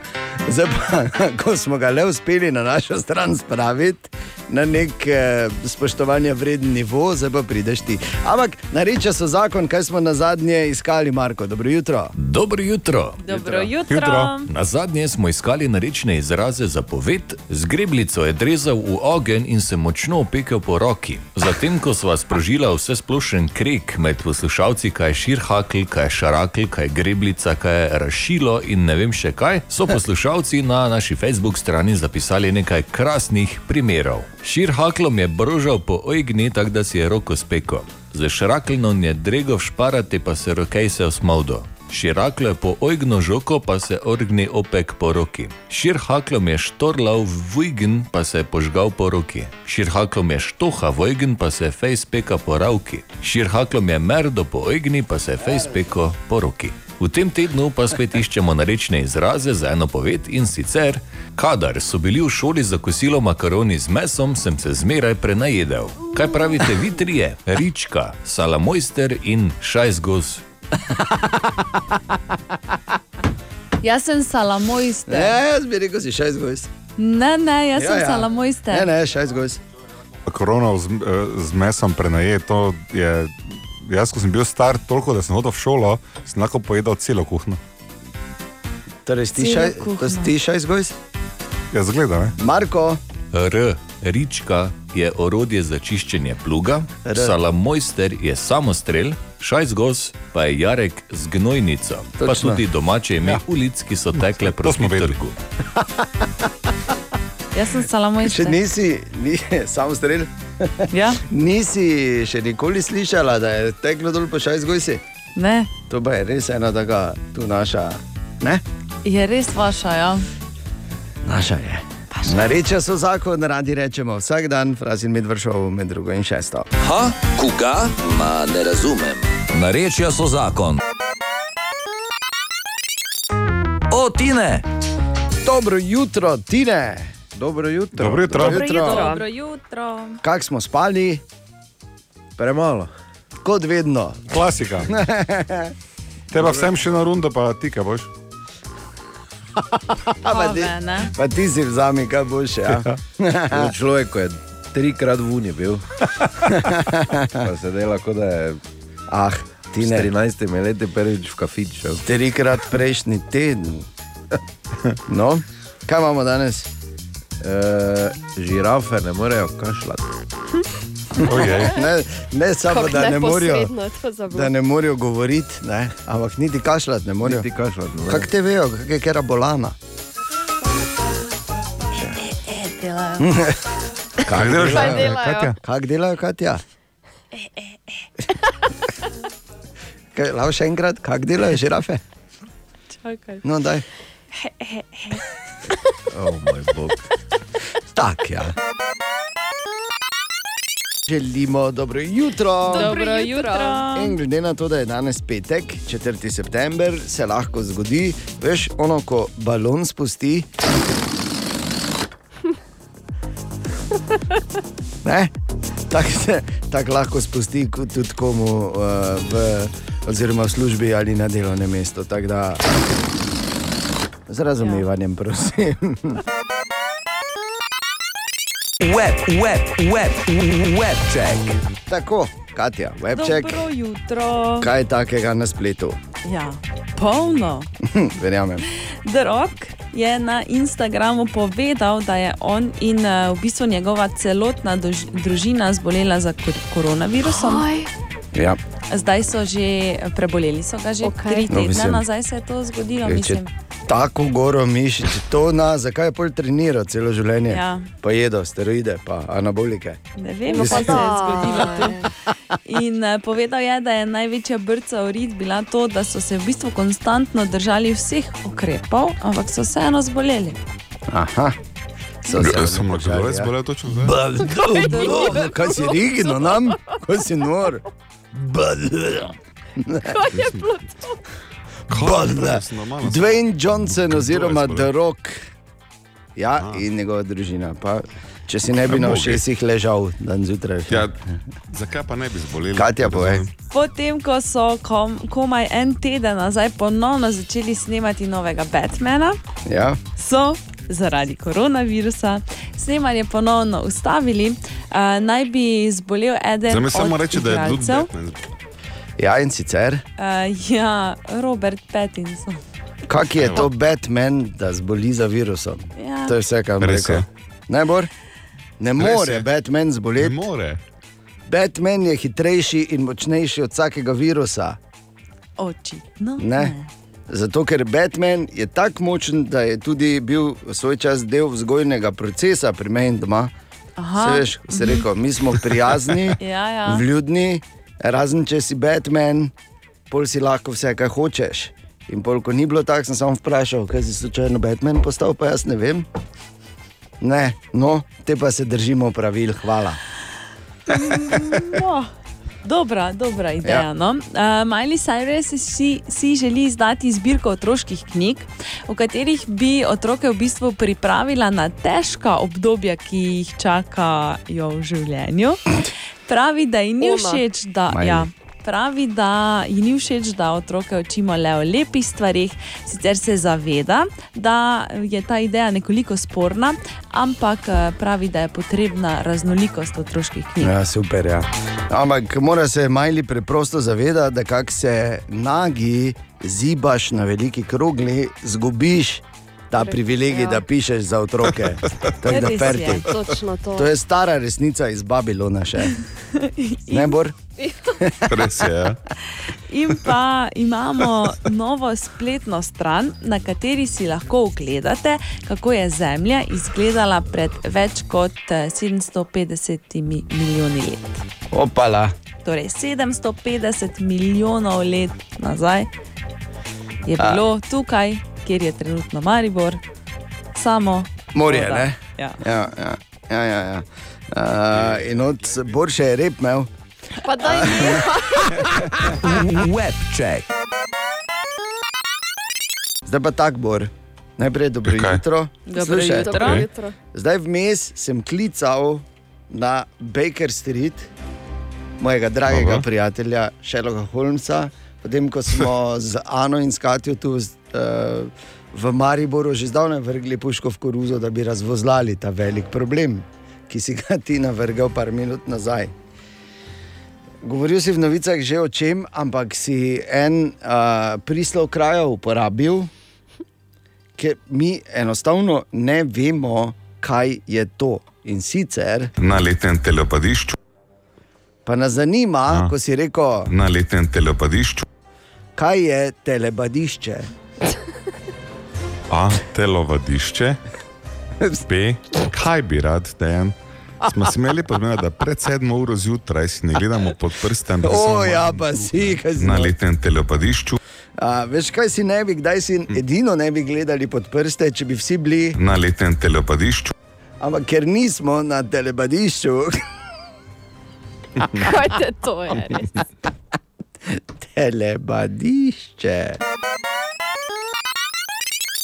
Zdaj pa, ko smo ga le uspeli na našo stran spraviti na nek eh, spoštovanja vreden nivo, zdaj pa prideš ti. Ampak nareče so zakon, kaj smo na zadnje iskali, Marko. Dobro jutro. Dobro jutro. Dobro jutro. Na zadnje smo iskali narečne izraze za poved, z greblico je drezal v ogenj in se močno opekel po roki. Zatem, ko sva sprožila vse splošen krek med poslušalci, kaj je širhakl, kaj je šarakl, kaj je greblica, kaj je rašilo in ne vem še kaj, so poslušalci na naši Facebook strani zapisali nekaj krasnih primerov. Širhaklom je brožal po ojgni, tako da si je roko spekel. Z šraklnom je dregov šparati, pa se rokej se osmovdo. Širaklo je po ojgno žoko, pa se orgni opek po roki. Širhaklom je štorlal vujgen, pa se je požgal po roki. Širhaklom je štoha vujgen, pa se je fejs peka po ravki. Širhaklom je merdo po ojgni, pa se je fejs peko po roki. V tem tednu pa spet iščemo narečne izraze za eno poved in sicer, kadar so bili v šoli za kosilo makaroni z mesom, sem se zmeraj prenajedel. Kaj pravite vi trije? Rička, salamojster in šajzgos. Jaz sem salamojster. Ne, jaz bi rekel, si še izgojs. Ne, ne, jaz sem salamojster. Ne, ne, še izgojs. Korona z, eh, z mesom prenaje, to je. Jaz, ko sem bil star toliko, da sem hodil v šolo, sem lahko pojedel celo kuhno. Torej, ti še- kuhno. to si ti še izgojs? Ja, zgleda, ne? Marko. R. Rička je orodje za čiščenje pluga, R. salamojster je samostrel, šajzgos pa je jarek z gnojnico. Pa Točno. tudi domače ime Ja. ulic, ki so tekle proti trgu. Jaz sem salamojster. Še nisi, ni, samo strel. Ja. Nisi še nikoli slišala, da je teklo dol po šaj zgojsi? Ne. To pa je res ena taka, tu naša. Ne? Je res vaša, ja. Naša je. Nareča so zakon, radi rečemo vsak dan, frazi med vršovom, med drugo in šesto. Ha, koga? Ma ne razumem. Narečja so zakon. O, Tine! Dobro jutro, Tine! Dobro jutro. Dobro jutro. Dobro jutro. Dobro jutro. Kak smo spali? Premalo. Kot vedno. Klasika. Teba vsem še na rundo, pa ti kaj boš. pa, ti, pa ti si vzami, kaj boš. Ja. To Človek je trikrat v uni bil. pa se dela, kot da je. Ah, ti ne. 13 leti prvič v kafič. šel. Trikrat prejšnji teden. No, kaj imamo danes? Uh, žirafe ne morejo kašljati. Ne, ne samo, Kako da ne za da ne morajo govoriti, ne, ampak niti kašljati ne morajo. Niti kašljati ne morejo. Kako te vejo, kak je kera bolana? Kaj delaš, delajo? Katja? Kak delajo, Katja? Kaj, lav še enkrat, kako delajo žirafe? Čakaj. No, daj. He, he, he. oh, moj bog. Tak, ja. Želimo dobro jutro. Dobro, dobro jutro. jutro. In glede na to, da je danes petek, 4. september, se lahko zgodi, veš, ono, ko balon spusti. Ne? Tako se tak lahko spusti tudi komu uh, v, oziroma v službi ali na delovnem mestu. Z razumevanjem, prosim. Web, web, web, web check. Tako, Katja, webček. Dobro jutro. Kaj je takega na spletu? Ja, polno. Verjamem. The Rock je na Instagramu povedal, da je on in eh, v bistvu njegova celotna družina zbolela za kor koronavirusom. Ja. Zdaj so že preboleli, so ga že okay. tri No, tedne mislim- nazaj, se je to zgodilo. Ej, Mislim. Tako goro mišič, to na, zakaj je pol treniral celo življenje? Ja. Pa jedo steroide, pa anabolike. Ne vem, No, pa se je zgodilo tu. In uh, povedal je, da je največja brca v rit bila to, da so se v bistvu konstantno držali vseh ukrepov, ampak so vseeno zboleli. Aha. So se Ja, sem lahko odločali, res ja. bolel točno zdaj? Bl- Kaj si rigno nam? Kaj si nor? Kaj je bilo to? Normalno, Dwayne Johnson oziroma zbolel. The Rock. Ja, in njegova družina. Pa, če si ne bi na mogi. ušesih ležal dan zjutraj. Ja, zakaj pa ne bi zboleli? Katja, povej. Potem, ko so kom, komaj en teden nazaj ponovno začeli snemati novega Batmana, Ja. so zaradi koronavirusa snemanje ponovno ustavili. Uh, naj bi zbolel eden Zdaj mi od samo reče, da je igralcev. Batman. ja, in sicer, Uh, ja, Robert Pattinson. kak je to Batman, da zboli za virusom? Ja. To je vse, kar Res reče. je. Ne? Ne Res more je. Batman zboleti. Ne more. Batman je hitrejši in močnejši od vsakega virusa. Očitno. Ne. Zato, ker Batman je tako močen, da je tudi bil svoj čas del vzgojnega procesa pri meni doma. Se veš, se rekel, mi smo prijazni, Ja, ja. vljudni, razen če si Batman, pol si lahko vse, kar hočeš. In pol, ko ni bilo tako, sem samo vprašal, kaj si slučajno Batman postal, pa jaz ne vem. Ne, no, te pa se držimo pravil, hvala. No, dobra, dobra ideja. Ja. No? Uh, Miley Cyrus si, si želi izdati zbirko otroških knjig, v katerih bi otroke v bistvu pripravila na težka obdobja, ki jih čakajo v življenju. Pravi, da ji ni všeč, da. Miley. Ja, Pravi, da ji ni všeč, da otroke učimo le o lepih stvarih, sicer se zaveda, da je ta ideja nekoliko sporna, ampak eh, pravi, da je potrebna raznolikost otroških knjig. Ja, super. Ja. Ampak mora se Majli preprosto zavedati, da kak se nagi zibaš na veliki krogli, zgubiš ta privilegij, ja. da pišeš za otroke. Tako da Res je, ferti. točno to. To je stara resnica iz Babilona še. Ne, Bor? Res je. Ja. In pa imamo novo spletno stran, na kateri si lahko ogledate, kako je Zemlja izgledala pred več kot eh, 750 milijoni let. Opala. Torej, 750 milijonov let nazaj je bilo tukaj, kjer je trenutno Maribor, samo Morje, voda. ne? Ja. Ja, ja, ja. ja, ja. Uh, in od Borša je rep imel. Pa daj Webček. Zdaj pa tak bor. Najprej dobro Kaj? jutro. Dobro Slušaj, jutro. Jutro. Zdaj vmes sem klical na Baker Street, mojega dragega Aha. Prijatelja Sherlocka Holmesa, potem ko smo z Ano in Skatijo tu uh, v Mariboru že zdavnaj vrgli puško v koruzo, da bi razvozlali ta velik problem, ki si ga ti navrgal par minut nazaj. Govoril si v novicah že o čem, ampak si en uh, prislov kraja uporabil, ker mi enostavno ne vemo, kaj je to. In sicer, Na letnem telepadišču. pa nas zanima, A. ko si rekel, Na letnem telepadišču. kaj je telebadišče. A, telovadišče. B, kaj bi rad, dejan? Smo se imeli podmena, da pred sedmo uro zjutraj si ne gledamo pod prstem. da O, ja, pa si, kaj si. Na letnem telepadišču. A, veš, kaj si ne bi, kdaj si edino ne bi gledali pod prste, če bi vsi bili, Na letnem telepadišču. ampak ker nismo na telebadišču, Kaj te to je res? telebadišče.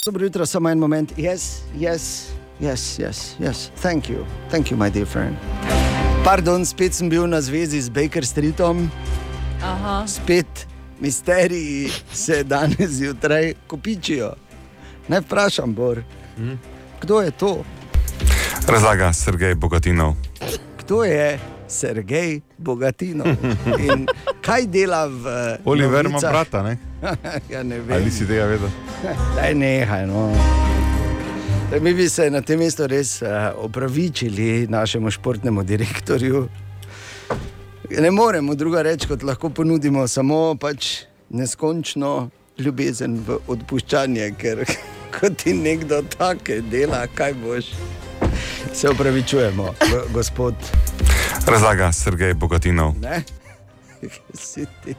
Dobro jutro, samo en moment. Yes, yes, yes, yes, yes. Thank you, thank you, my dear friend. Pardon, spet sem bil na zvezi z Baker Streetom, Aha. spet misteriji se danes zjutraj kopičijo. Ne vprašam, Bor, Hm? kdo je to? Razlaga Sergej Bogatinov. Kdo je Sergej Bogatinov in kaj dela v. Oliver ima brata, ne? ja, ne vem. Ali si tega vedel? Daj nehaj. No. Zdaj, Mi bi se na tem mestu res uh, opravičili našemu športnemu direktorju. Ne moremo druga reči, kot lahko ponudimo samo pač neskončno ljubezen v odpuščanje, ker ko ti nekdo tako dela, kaj boš. Se opravičujemo, go- gospod. Razlaga Sergej Bogatinov. Ne? Si ti.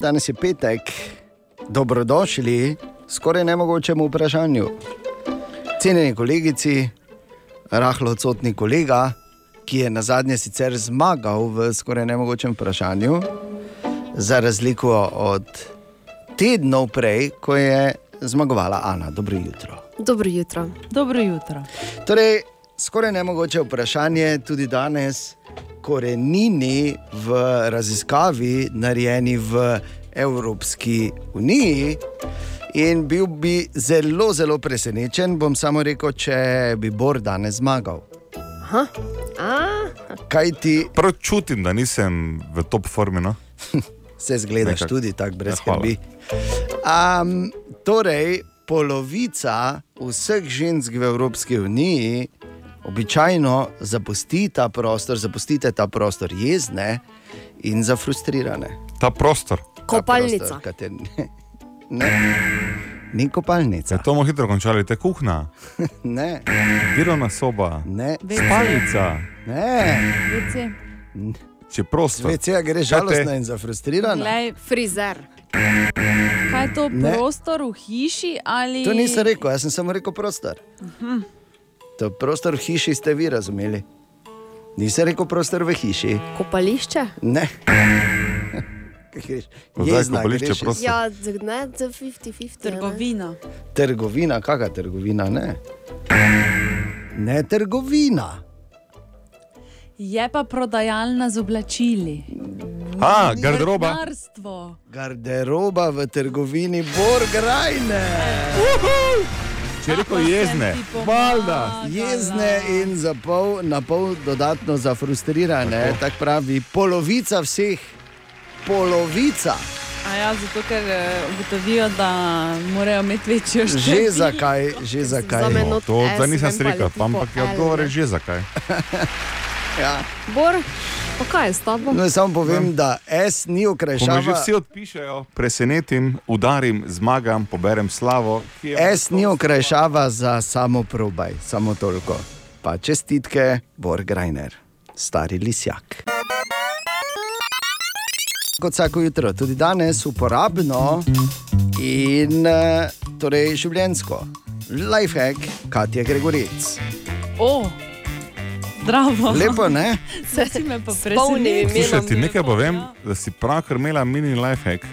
Danes je petek, dobrodošli, skoraj nemogočemu vprašanju. Cenjeni kolegici, rahlo odsotni kolega, ki je na zadnje sicer zmagal v skoraj nemogočem vprašanju, za razliko od tednov prej, ko je zmagovala Ana. Dobro jutro. Dobro jutro. Dobro jutro. Torej, skoraj nemogoče vprašanje tudi danes, korenini v raziskavi, narejeni v Evropski uniji. In bil bi zelo, zelo presenečen, bom samo rekel, če bi Bor danes zmagal. Aha. Kaj ti Prav čutim, da nisem v top formi. No? se zgledaš Nekako. tudi tako, brez Ja, skrbi. Um, torej, polovica vseh žensk v Evropski uniji običajno zapusti ta prostor, zapustite ta prostor jezne in zafrustrirane. Ta prostor. Kopalnica. Ta prostor, kater, ne, ne, ni kopalnica. Ja, to bomo hitro končali, te kuhna, Ne, delovna soba, ne, spalnica, ne. Vici. če prostor. Svecija gre Kaj te- žalostna in zafrustrirana. Glej, frizer. kaj je to Ne. prostor v hiši ali. To nisem rekel, jaz sem samo rekel prostor. Mhm. To prostor v hiši ste vi razumeli. Nisem rekel prostor v hiši. Kopališče? Ne. Kaj greš? Zdaj Jezna kopališče greš prostor. Ja, ne, za 50-50. Trgovina. Trgovina, kakšna trgovina? Ne. ne trgovina. Je pa prodajalna z oblačili. A, garderoba. Garderoba v trgovini Borgrajne. Če rekel jezne, valjda. Jezne in za pol, na pol dodatno zafrustrirane, tako pravi polovica vseh. Polovica. A ja, zato ker eh, ugotovijo, da morajo imeti večjo število. Že zakaj, že zakaj. Zame No, to zdaj nisem rekel, ampak je odgovor že zakaj. Ja. Bor, pa kaj je s tabo? No, samo povem, da S ni Ko me že okrajšava. vsi odpišajo, presenetim, udarim, zmagam, poberem slavo. S ni okrajšava za samo probaj, samo toliko. Pa čestitke, Borgrajner, stari lisjak. Kot vsako jutro, tudi danes uporabno in eh, torej življensko. Lifehack, Katja Gregoric. O, zdravo. Lepo, ne? Se si me presenetila. Slušaj, ti nekaj povem, da si pravkar imela mini lifehack,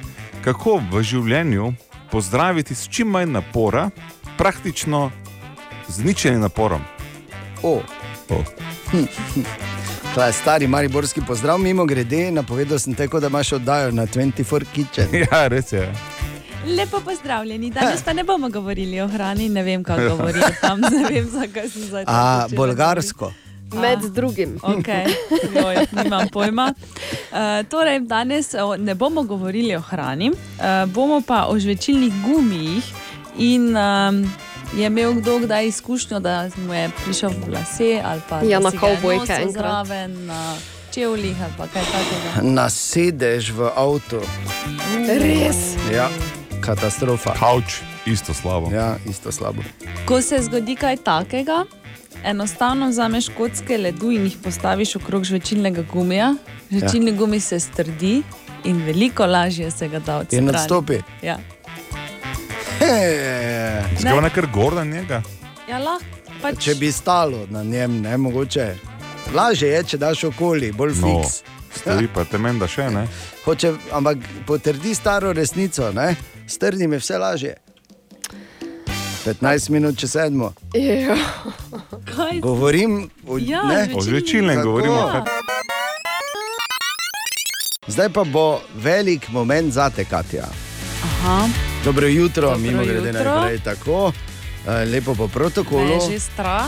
kako v življenju pozdraviti s čim manj napora, praktično z ničenim naporom. O. O. To je stari mariborski pozdrav, mimo grede, napovedal sem te, da imaš oddajo na 24 Kitchen. Ja, res je. Lepo pozdravljeni. Danes pa ne bomo govorili o hrani, ne vem, kako govorijo tam, ne vem, zakaj sem zdaj tam A bolgarsko. Med drugim. Okay. Joj, nimam pojma. Uh, torej, danes ne bomo govorili o hrani, uh, bomo pa o žvečilnih gumijih. In um, je imel kdo kdaj izkušnjo, da mu je prišel v lase ali pa Ja, na kavbojke enkrat. zraven, na čevljih ali pa kaj takega. Nasedeš v avto. Res. Ja, katastrofa. Kavč, isto slabo. Ja, isto slabo. Ko se zgodi kaj takega, enostavno vzameš kocke ledu in jih postaviš okrog žvečilnega gumija. Žvečilni ja. gumij se strdi in veliko lažje se ga da odstraniti. In odstopi. Ja. He, Zgoraj nekaj gor na njega. Ja, lahko. Pač, če bi stalo na njem, ne mogoče. Lažje je, če daš okoli, bolj No, fiks. stvari pa te menda še ne. Hoče, ampak potrdi staro resnico, ne? strni me vse lažje. 15 minut čez sedmo. Ja. Kaj. Govorim o, Ja, ne? O žvečilnem govorimo. Zdaj pa bo velik moment za te, Katja. Aha, Dobro jutro, Dobro mimo grede jutro. najprej tako. Eh, Lepo po protokolu. je že strah.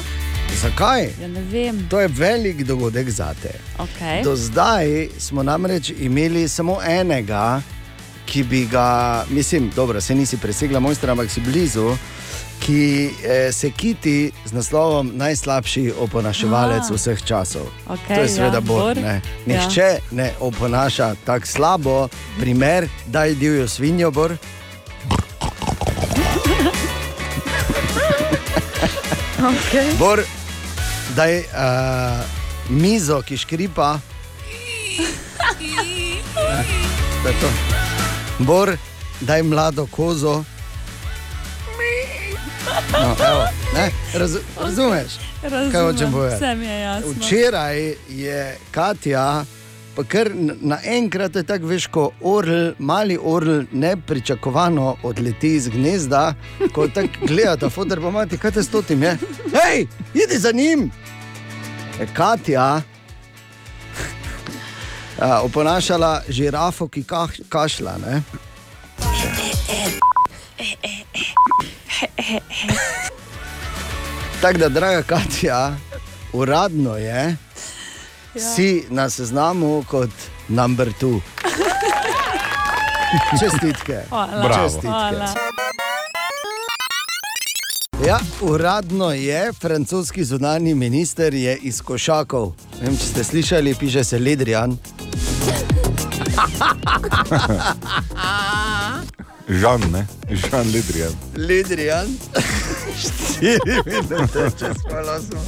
Zakaj? Ja, ne vem. To je velik dogodek za te. Okay. Do zdaj smo namreč imeli samo enega, ki bi ga, mislim, dobro, se nisi presegla mojstra, ampak si blizu, ki eh, se kiti z naslovom najslabši oponaševalec Ah. vseh časov. Okej, to je seveda ja, Bor. Ne. Ja. Nihče ne oponaša tako slabo, primer, daj divjo svinjo, Bor. Okay. Bor, daj uh, mizo, ki škripa. To je to. Bor, daj mlado kozo. No, evo, ne, raz, razumeš? Kaj hočem povedati? Vse mi je jasno. Včeraj je Katja, pa kar naenkrat je tako veš, ko orl, mali orl nepričakovano odleti iz gnezda, ko tako gleda ta fotor, pa mati, kaj te s totim je. Hej, idi za njim! Je Katja a, oponašala žirafo, ki kah, kašlja. Ne? Tako da, draga Katja, uradno je, ja. si na seznamu kot number two. Čestitke. Hvala. Bravo. Čestitke. Hvala. Ja, uradno je, francoski zunani minister je iz Košakov. Ne vem, če ste slišali, piše se Ledrijan. Žan, ne? Žan Lidrijan. Ledrijan. Štiri minute, če smo lasno.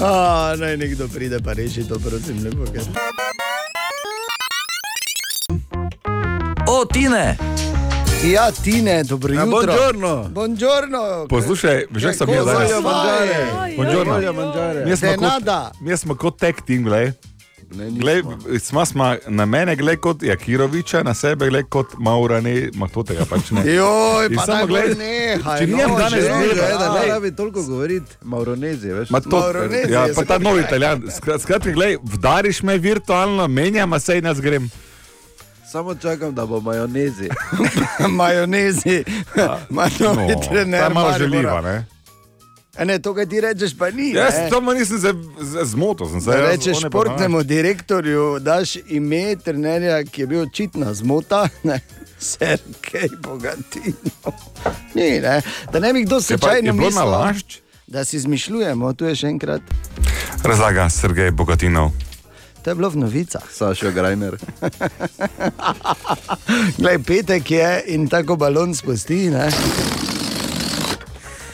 A, naj nekdo pride pa reši to, prosim, lepo. Ker. O, Tine! Ja, Tine, dobro Ja, jutro. buongiorno. Buongiorno. Poslušaj, že sem jaz danes. Voljo mangiare. Buongiorno. Voljo mangiare. Mi smo De kot- nada. Mi smo glej. Smo, smo na mene gled kot Jakiroviča, na sebe gled kot Maurane, ma to tega pač ne. Joj, In pa samo glej, nehaj, če no, nijem danes da Ne ne rabi toliko govoriti, Mauronezi, veš. Ma to, Maronezi ja, pa ta novi italijan. Skrat- Skratka, glej, vdariš me virtualno, menjam, a sej nas grem. Samo čakam, da bo majonezi. Majonezi, novi No, trener. ta je malo Maribora. želiva, ne? A ne, to, kar ti rečeš, pa ni. Jaz ne. to nisem zmotil. sem se, rečeš pa športnemu direktorju, daš ime trenerja, ki je bil očitna zmota, ne, Sergej Bogatino. Ni, ne, da ne bi kdo slučajno je bilo mislil, da si izmišljujemo, tu je še enkrat. Razlaga Sergej Bogatinov. To je bilo v novicah. Sašo Grajner. Glej, petek je in tako balon spusti. ne.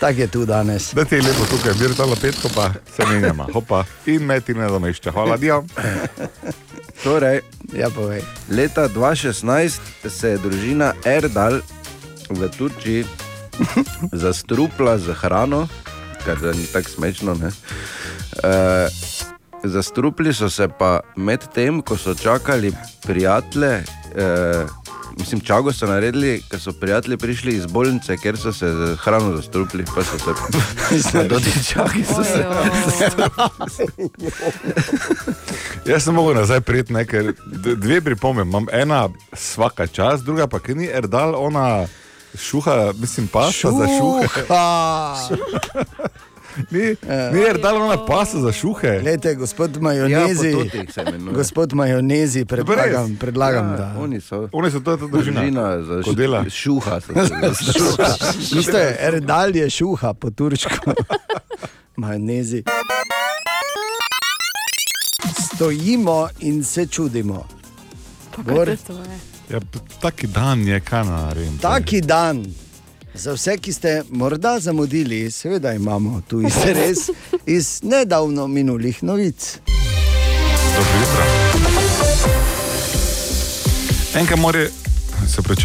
Tako je tu danes. Da ti je lepo tukaj, virtualno petko pa se menjama. Hopa in me ti ne domešča. Hvala, Dio. Torej, ja, povej. Leta 2016 se je družina Erdal v Turčiji zastrupla z hrano, kar da ni tako smešno. ne. E, zastrupli so se pa med tem, ko so čakali prijatelje. E, Mislim, čago so naredili, ker so prijatelji prišli iz bolnice, ker so se z hrano zastrupili, pa so se dotičali. Jaz sem mogel nazaj priti, ne, ker dve pripombe. Imam ena vsaka čas, druga pa, ki ni Erdal, ona šuha, mislim, pasta za šuhe. Ni, ni Erdal, ona pasta za šuhe. Glejte, gospod majonezi. Ja, gospod majonezi, predlagam, predlagam Ja, da. Oni so. Oni so to je družina. Družina za Ko dela. š- šuha. Šuha. Veste, Erdal je šuha po turško. Majonezi. Stojimo in se čudimo. Bor, Ja, p- taki dan je, kaj naredim. taki dan. Za vse, ki ste morda zamudili, seveda imamo tu izres iz nedavno minulih novic. Dobro jutro. Enka more, se pravi,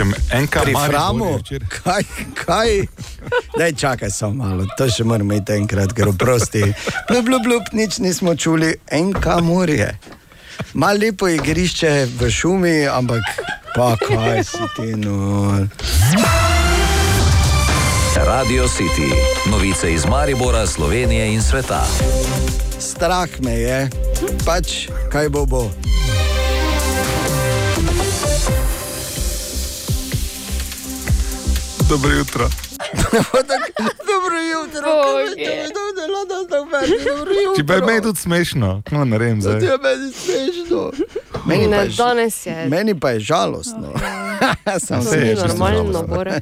je Framu, včeraj- kaj, kaj? Daj, čakaj samo malo, to še moramo imeti enkrat, ker oprosti. Blub, blub, blub, nič nismo čuli, enka morje. Malo lepo igrišče v šumi, ampak pa kaj si ti no. Radio City. Novice iz Maribora, Slovenije in sveta. Strah me je, pač kaj bo bo. Dobro jutro. Dobro jutro, kako je to, da je lada tako dobro. Če pa je meni tudi smešno, no, ne vem To zdaj. je meni smešno. Meni pa Ne, je, danes je. meni pa je žalostno. Samo To ni normalno, Bore.